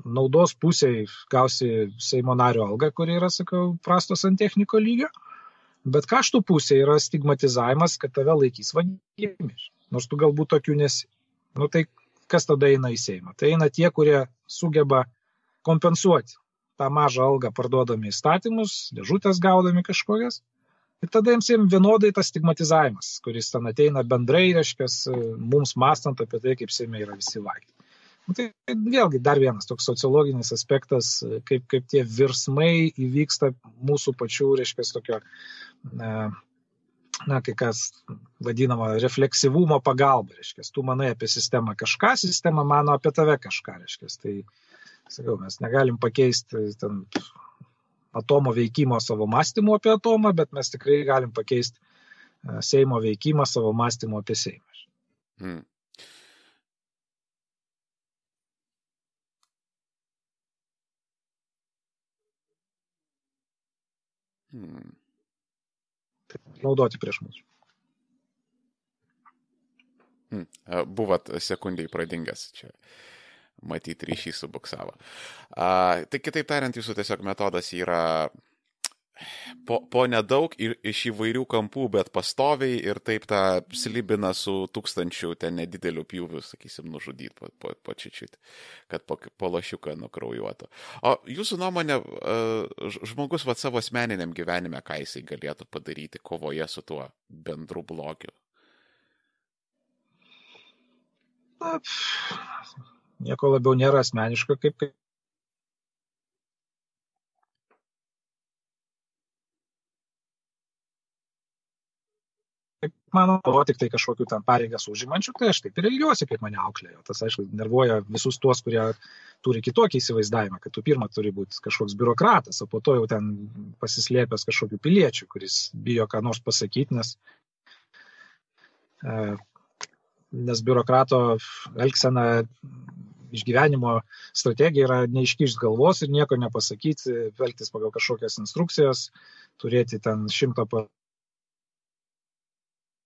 naudos pusėje gausi Seimo nario algą, kuri yra, sakau, prastos ant techniko lygio, bet kaštų pusėje yra stigmatizavimas, kad tave laikys vagimis. Nors tu galbūt tokių nesi. Nu tai kas tada eina į Seimą? Tai eina tie, kurie sugeba kompensuoti tą mažą algą parduodami įstatymus, dėžutės gaudami kažkokias. Ir tada jiems vienodai tas stigmatizavimas, kuris ten ateina bendrai, reiškia, mums mastant apie tai, kaip Seime yra visi vagiai. Nu, tai vėlgi dar vienas toks sociologinis aspektas, kaip, kaip tie virsmai įvyksta mūsų pačių, reiškia, tokio na, kai kas vadinama refleksyvumo pagalba, reiškia, tu manai apie sistemą kažką, sistema mano apie tave kažką, reiškia. Tai, sakau, mes negalim pakeisti ten atomo veikimo savo mąstymu apie atomą, bet mes tikrai galim pakeisti e, Seimo veikimą savo mąstymu apie Seimą. Hmm. Hmm naudoti prieš mus. Hmm. Buvot sekundžiai pradingęs čia. Matyti ryšys subuksavo. A, tai kitaip tariant, jūsų tiesiog metodas yra po, po nedaug ir iš įvairių kampų, bet pastoviai ir taip tą slibina su tūkstančiu ten nedideliu pjūviu, sakysim, nužudyti po, po, po čičiut, kad po, po lašiuką nukraujuotų. O jūsų nuomonė, žmogus va savo asmeniniam gyvenime, ką jisai galėtų padaryti kovoje su tuo bendru blogiu? Na, nieko labiau nėra asmeniška, kaip, kaip mano, o tik tai kažkokiu ten pareigas užimančių, tai aš taip ir ilgiuosi, kaip mane auklėjo. Tas, aišku, nervuoja visus tuos, kurie turi kitokį įsivaizdavimą, kad tu pirmą turi būti kažkoks biurokratas, o po to jau ten pasislėpęs kažkokiu piliečiu, kuris bijo ką nors pasakyti, nes, e, nes biurokrato elgsena išgyvenimo strategija yra neiškišti galvos ir nieko nepasakyti, elgtis pagal kažkokias instrukcijas, turėti ten šimtą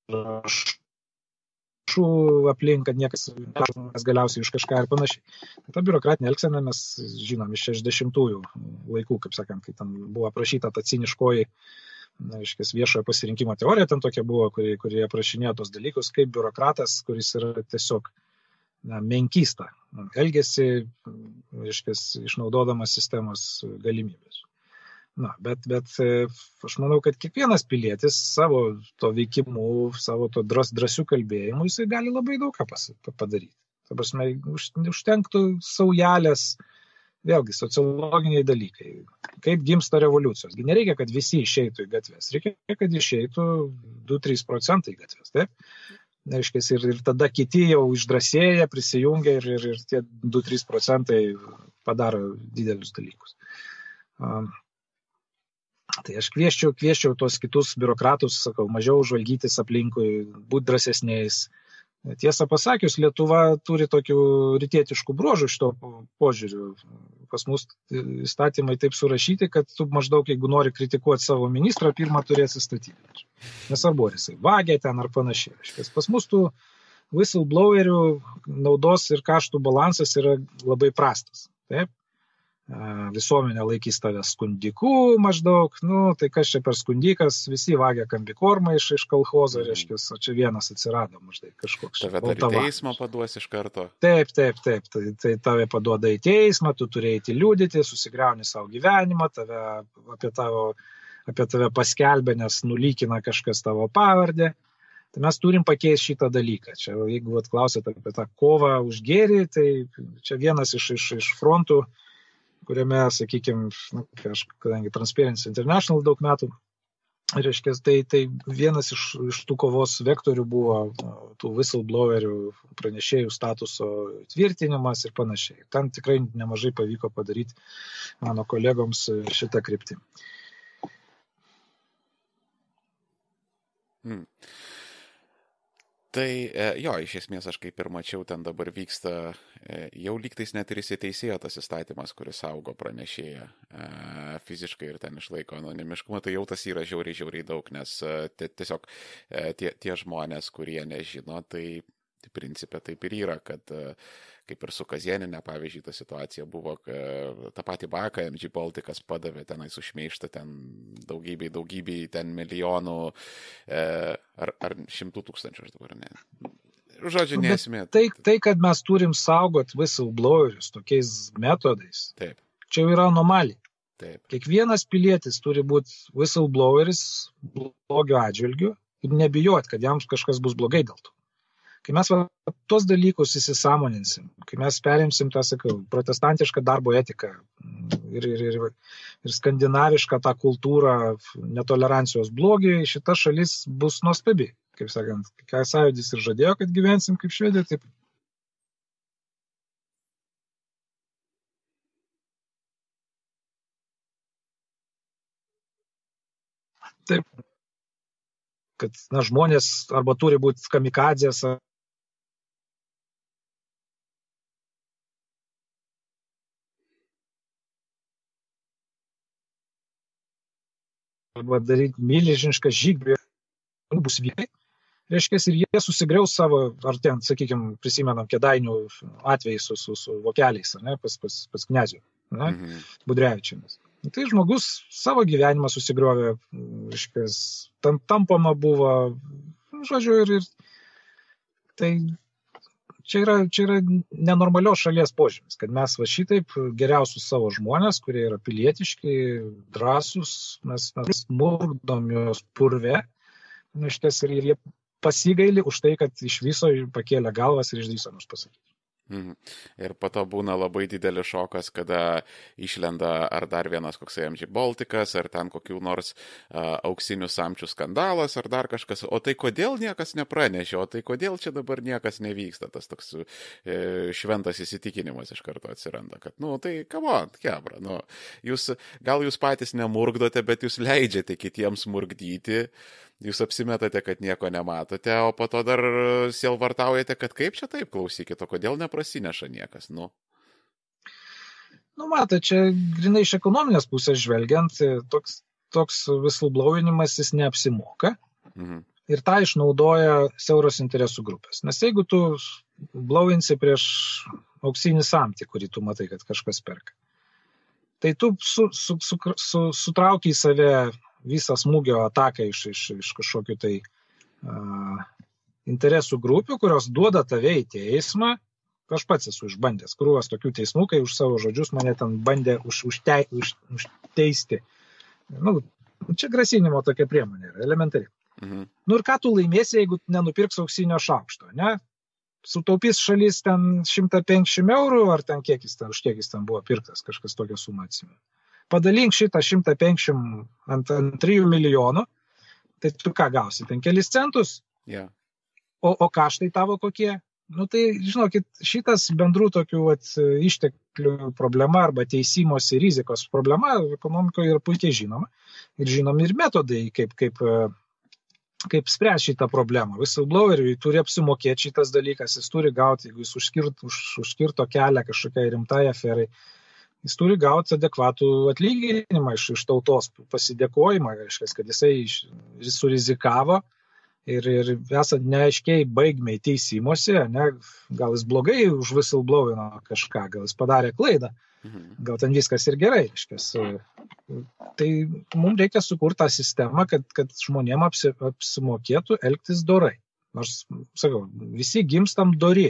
rašų aplink, kad niekas nes galiausiai už kažką ir panašiai. Tai ta biurokratinė elgsena mes žinom iš 60-ųjų laikų, kaip sakant, kai ten buvo aprašyta ta ciniškoji na, iškės viešojo pasirinkimo teorija, ten tokia buvo, kurie, kurie aprašinėjo tos dalykus, kaip biurokratas, kuris yra tiesiog na, menkysta, elgesi, iškės, išnaudodamas sistemos galimybės. Na, bet, bet e, aš manau, kad kiekvienas pilietis savo to veikimu, savo to dras, drąsių kalbėjimų, jisai gali labai daug ką pas, padaryti. Ta prasme, už, užtenktų saujelės, vėlgi, sociologiniai dalykai. Kaip gimsta revoliucijos. Nereikia, kad visi išeitų į gatves. Reikia, kad išeitų 2-3 procentai į gatves. Taip? Reiškia, ir, ir tada kiti jau išdrasėja, prisijungia ir, ir, ir tie 2-3 procentai padaro didelius dalykus. Tai aš kvieščiau, kvieščiau tos kitus biurokratus, sakau, mažiau žvalgytis aplinkui, būti drąsesniais. Tiesą pasakius, Lietuva turi tokių rytietiškų bruožų šito požiūriu. Pas mus įstatymai taip surašyti, kad tu maždaug, jeigu nori kritikuoti savo ministrą, pirmą turėsi statyti. Nesvarbu, ar jisai vagė ten ar panašiai. Pas mus tų whistleblowerių naudos ir kaštų balansas yra labai prastas. Taip? Visuomenė laikys tave skundiku maždaug, nu, tai kas čia per skundikas, visi vagia kambikormą iš, iš kolhozo, mm. reiškia, o čia vienas atsirado maždaug kažkoks. Tave dar į teismą paduos iš karto. Taip, taip, taip, tai, tai tave paduoda į teismą, tu turėjai liūdėti, susigriauni savo gyvenimą, tave, apie, tavo, apie tave paskelbė, nes nulykina kažkas tavo pavardę. Tai mes turim pakeisti šitą dalyką. Čia, jeigu atklausėte apie tą kovą už gėrį, tai čia vienas iš, iš, iš frontų, uh, kuriame, sakykime, nu, aš, kadangi Transparency International daug metų, reiškia, tai, tai vienas iš, iš tų kovos vektorių buvo tų whistleblowerių pranešėjų statuso tvirtinimas ir panašiai. Ten tikrai nemažai pavyko padaryti mano kolegoms šitą kryptį. Hmm. Tai e, jo, iš esmės aš kaip ir mačiau, ten dabar vyksta e, jau lygtais net ir įsiteisėjo tas įstatymas, kuris saugo pranešėją e, fiziškai ir ten išlaiko anonimiškumą, tai jau tas yra žiauriai, žiauriai daug, nes tiesiog tie, tie žmonės, kurie nežino, tai, tai principė taip ir yra, kad kaip ir su Kazieninė, pavyzdžiui, ta situacija buvo, tą patį Baką MG Baltikas padavė tenai sušmeištą ten daugybei, daugybei ten milijonų e, ar, ar šimtų tūkstančių, aš dabar ne. Žodžiu, nesmė. Tai, tai, kad mes turim saugot whistleblowerius tokiais metodais, Taip. čia yra anomalija. Taip. Kiekvienas pilietis turi būti whistlebloweris blogio atžvilgiu ir nebijot, kad jam kažkas bus blogai dėl to. Kai mes va, tos dalykus įsisamoninsim, kai mes perimsim tą, sakau, protestantišką darbo etiką ir, ir, ir, ir skandinavišką tą kultūrą netolerancijos blogiai, šita šalis bus nuostabi. Kaip sakant, ką sąjūdis ir žadėjo, kad gyvensim kaip švedė, taip Taip, kad na, žmonės arba turi būti kamikadzės, arba daryti milžinišką žygį, bus vyrai. Reiškia, ir jie susigriaus savo, ar ten, sakykime, prisimenam, kėdainių atvejai su, su, su vokeliais, ne, pas, pas, pas knezių, ne, mhm. Budrevičiamis. Tai žmogus savo gyvenimą susigriovė, reiškia, tam, tampama buvo, žodžiu, ir, ir tai čia yra, čia yra nenormalios šalies požymis, kad mes va šitaip geriausius savo žmonės, kurie yra pilietiški, drąsūs, mes, mes murdom juos purve, nu, šitas ir, ir jie pasigaili už tai, kad iš viso pakėlė galvas ir išdryso mums pasakyti. Mhm. Ir po to būna labai didelis šokas, kada išlenda ar dar vienas koksai MG Baltikas, ar ten kokių nors uh, auksinių samčių skandalas, ar dar kažkas. O tai kodėl niekas nepranešė, o tai kodėl čia dabar niekas nevyksta, tas toks e, šventas įsitikinimas iš karto atsiranda, kad, nu, tai kavon, kebra, nu, jūs, gal jūs patys nemurgdote, bet jūs leidžiate kitiems murgdyti. Uh, jūs apsimetate, kad nieko nematote, o po to dar sielvartaujate, kad kaip čia taip klausykite, kodėl neprasineša niekas, nu. Nu, matai, čia grinai iš ekonominės pusės žvelgiant, toks, toks whistleblowinimas jis neapsimoka. Mhm. Ir tą išnaudoja siauros interesų grupės. Nes jeigu tu blowinsi prieš auksinį samtį, kurį tu matai, kad kažkas perka, tai tu su, su, su, su, sutrauki į save visą smūgio ataką iš, iš, iš kažkokių tai uh, interesų grupių, kurios duoda tave į teismą. Aš pats esu išbandęs krūvas tokių teismų, kai už savo žodžius mane ten bandė už, užte, už, užteisti. Nu, čia grasinimo tokia priemonė yra, elementari. Mhm. Nu ir ką tu laimėsi, jeigu nenupirks auksinio šaukšto, ne? Sutaupys šalis ten 150 eurų, ar ten kiek jis ten, už kiek jis ten buvo pirktas, kažkas tokią sumą atsimenu padalink šitą 150 ant, ant 3 milijonų, tai tu ką gausi, ten kelis centus. Yeah. O, o kaštai tavo kokie? Nu tai, žinokit, šitas bendrų tokių ištek, išteklių problema arba teisimosi rizikos problema ekonomikoje yra puikiai žinoma. Ir žinomi ir metodai, kaip, kaip, kaip spręs šitą problemą. Whistlebloweriui turi apsimokėti šitas dalykas, jis turi gauti, jeigu jis užskirt, už, užskirto kelią kažkokiai rimtai aferai, jis turi gauti adekvatų atlyginimą iš, iš tautos, pasidėkojimą, reiškia, kad jisai jis surizikavo ir, ir esant neaiškiai baigmiai teisimuose, ne, gal jis blogai už whistleblowino kažką, gal jis padarė klaidą, mhm. gal ten viskas ir gerai, reiškia. Tai mums reikia sukurti tą sistemą, kad, kad žmonėm apsi, apsimokėtų elgtis dorai. Nors, sakau, visi gimstam dori.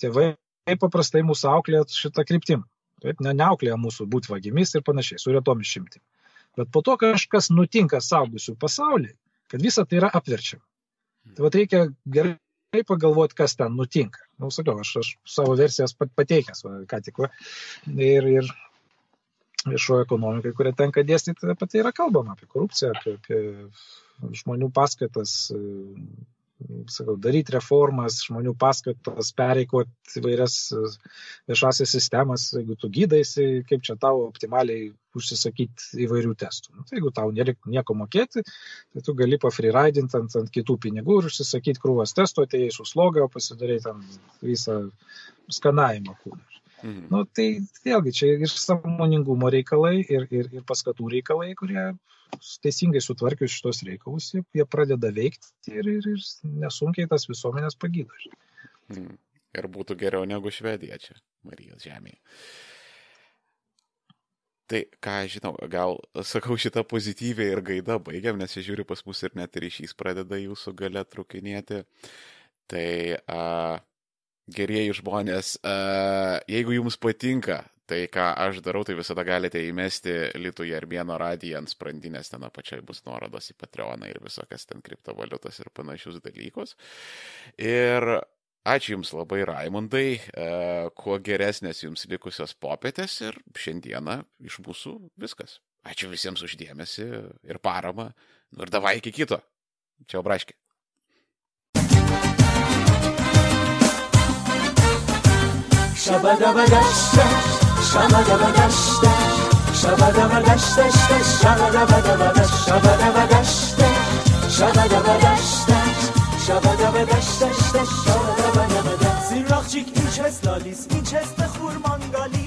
Tėvai paprastai mūsų auklėt šitą kryptimą. Taip, ne, neauklėja mūsų būti vagimis ir panašiai, su retom išimtim. Bet po to kažkas nutinka saugusių pasaulyje, kad visa tai yra apverčiama. Tai vad reikia gerai pagalvoti, kas ten nutinka. Na, nu, sakiau, aš, aš savo versijas pateikęs, va, ką tik. Va. Ir, ir viešojo ekonomikai, kurią tenka dėstyti, apie tai yra kalbama, apie korupciją, apie, apie žmonių paskatas, sakau, daryti reformas, žmonių paskatas, pereikoti įvairias e, viešasias sistemas, jeigu tu gydaisi, kaip čia tau optimaliai užsisakyti įvairių testų. Nu, tai jeigu tau nereikia nieko mokėti, tai tu gali pafreeridinti ant, ant kitų pinigų ir užsisakyti krūvas testų, atėjai su sloga, o pasidarai tam visą skanavimą kūną. Mhm. Nu, tai vėlgi čia ir samoningumo reikalai, ir, ir, ir paskatų reikalai, kurie teisingai sutvarkius šitos reikalus, jie, pradeda veikti ir, ir, ir nesunkiai tas visuomenės pagydo. Mhm. Ir būtų geriau negu Švedija čia, Marijos žemėje. Tai, ką žinau, gal sakau šitą pozityvę ir gaidą baigiam, nes aš žiūriu pas mus ir net ryšys pradeda jūsų gale trukinėti. Tai a, gerieji žmonės, uh, jeigu jums patinka tai, ką aš darau, tai visada galite įmesti Litų Jarbieno radiją ant sprandinės, ten apačiai bus nuorodos į Patreoną ir visokias ten kriptovaliutas ir panašius dalykus. Ir ačiū Jums labai, Raimondai, uh, kuo geresnės Jums likusios popietės ir šiandieną iš mūsų viskas. Ačiū visiems uždėmesi ir paramą. Nu ir davai iki kito. Čia obraškiai. شبا و شبا شبد شبا دشته شبا شبا شبا شبا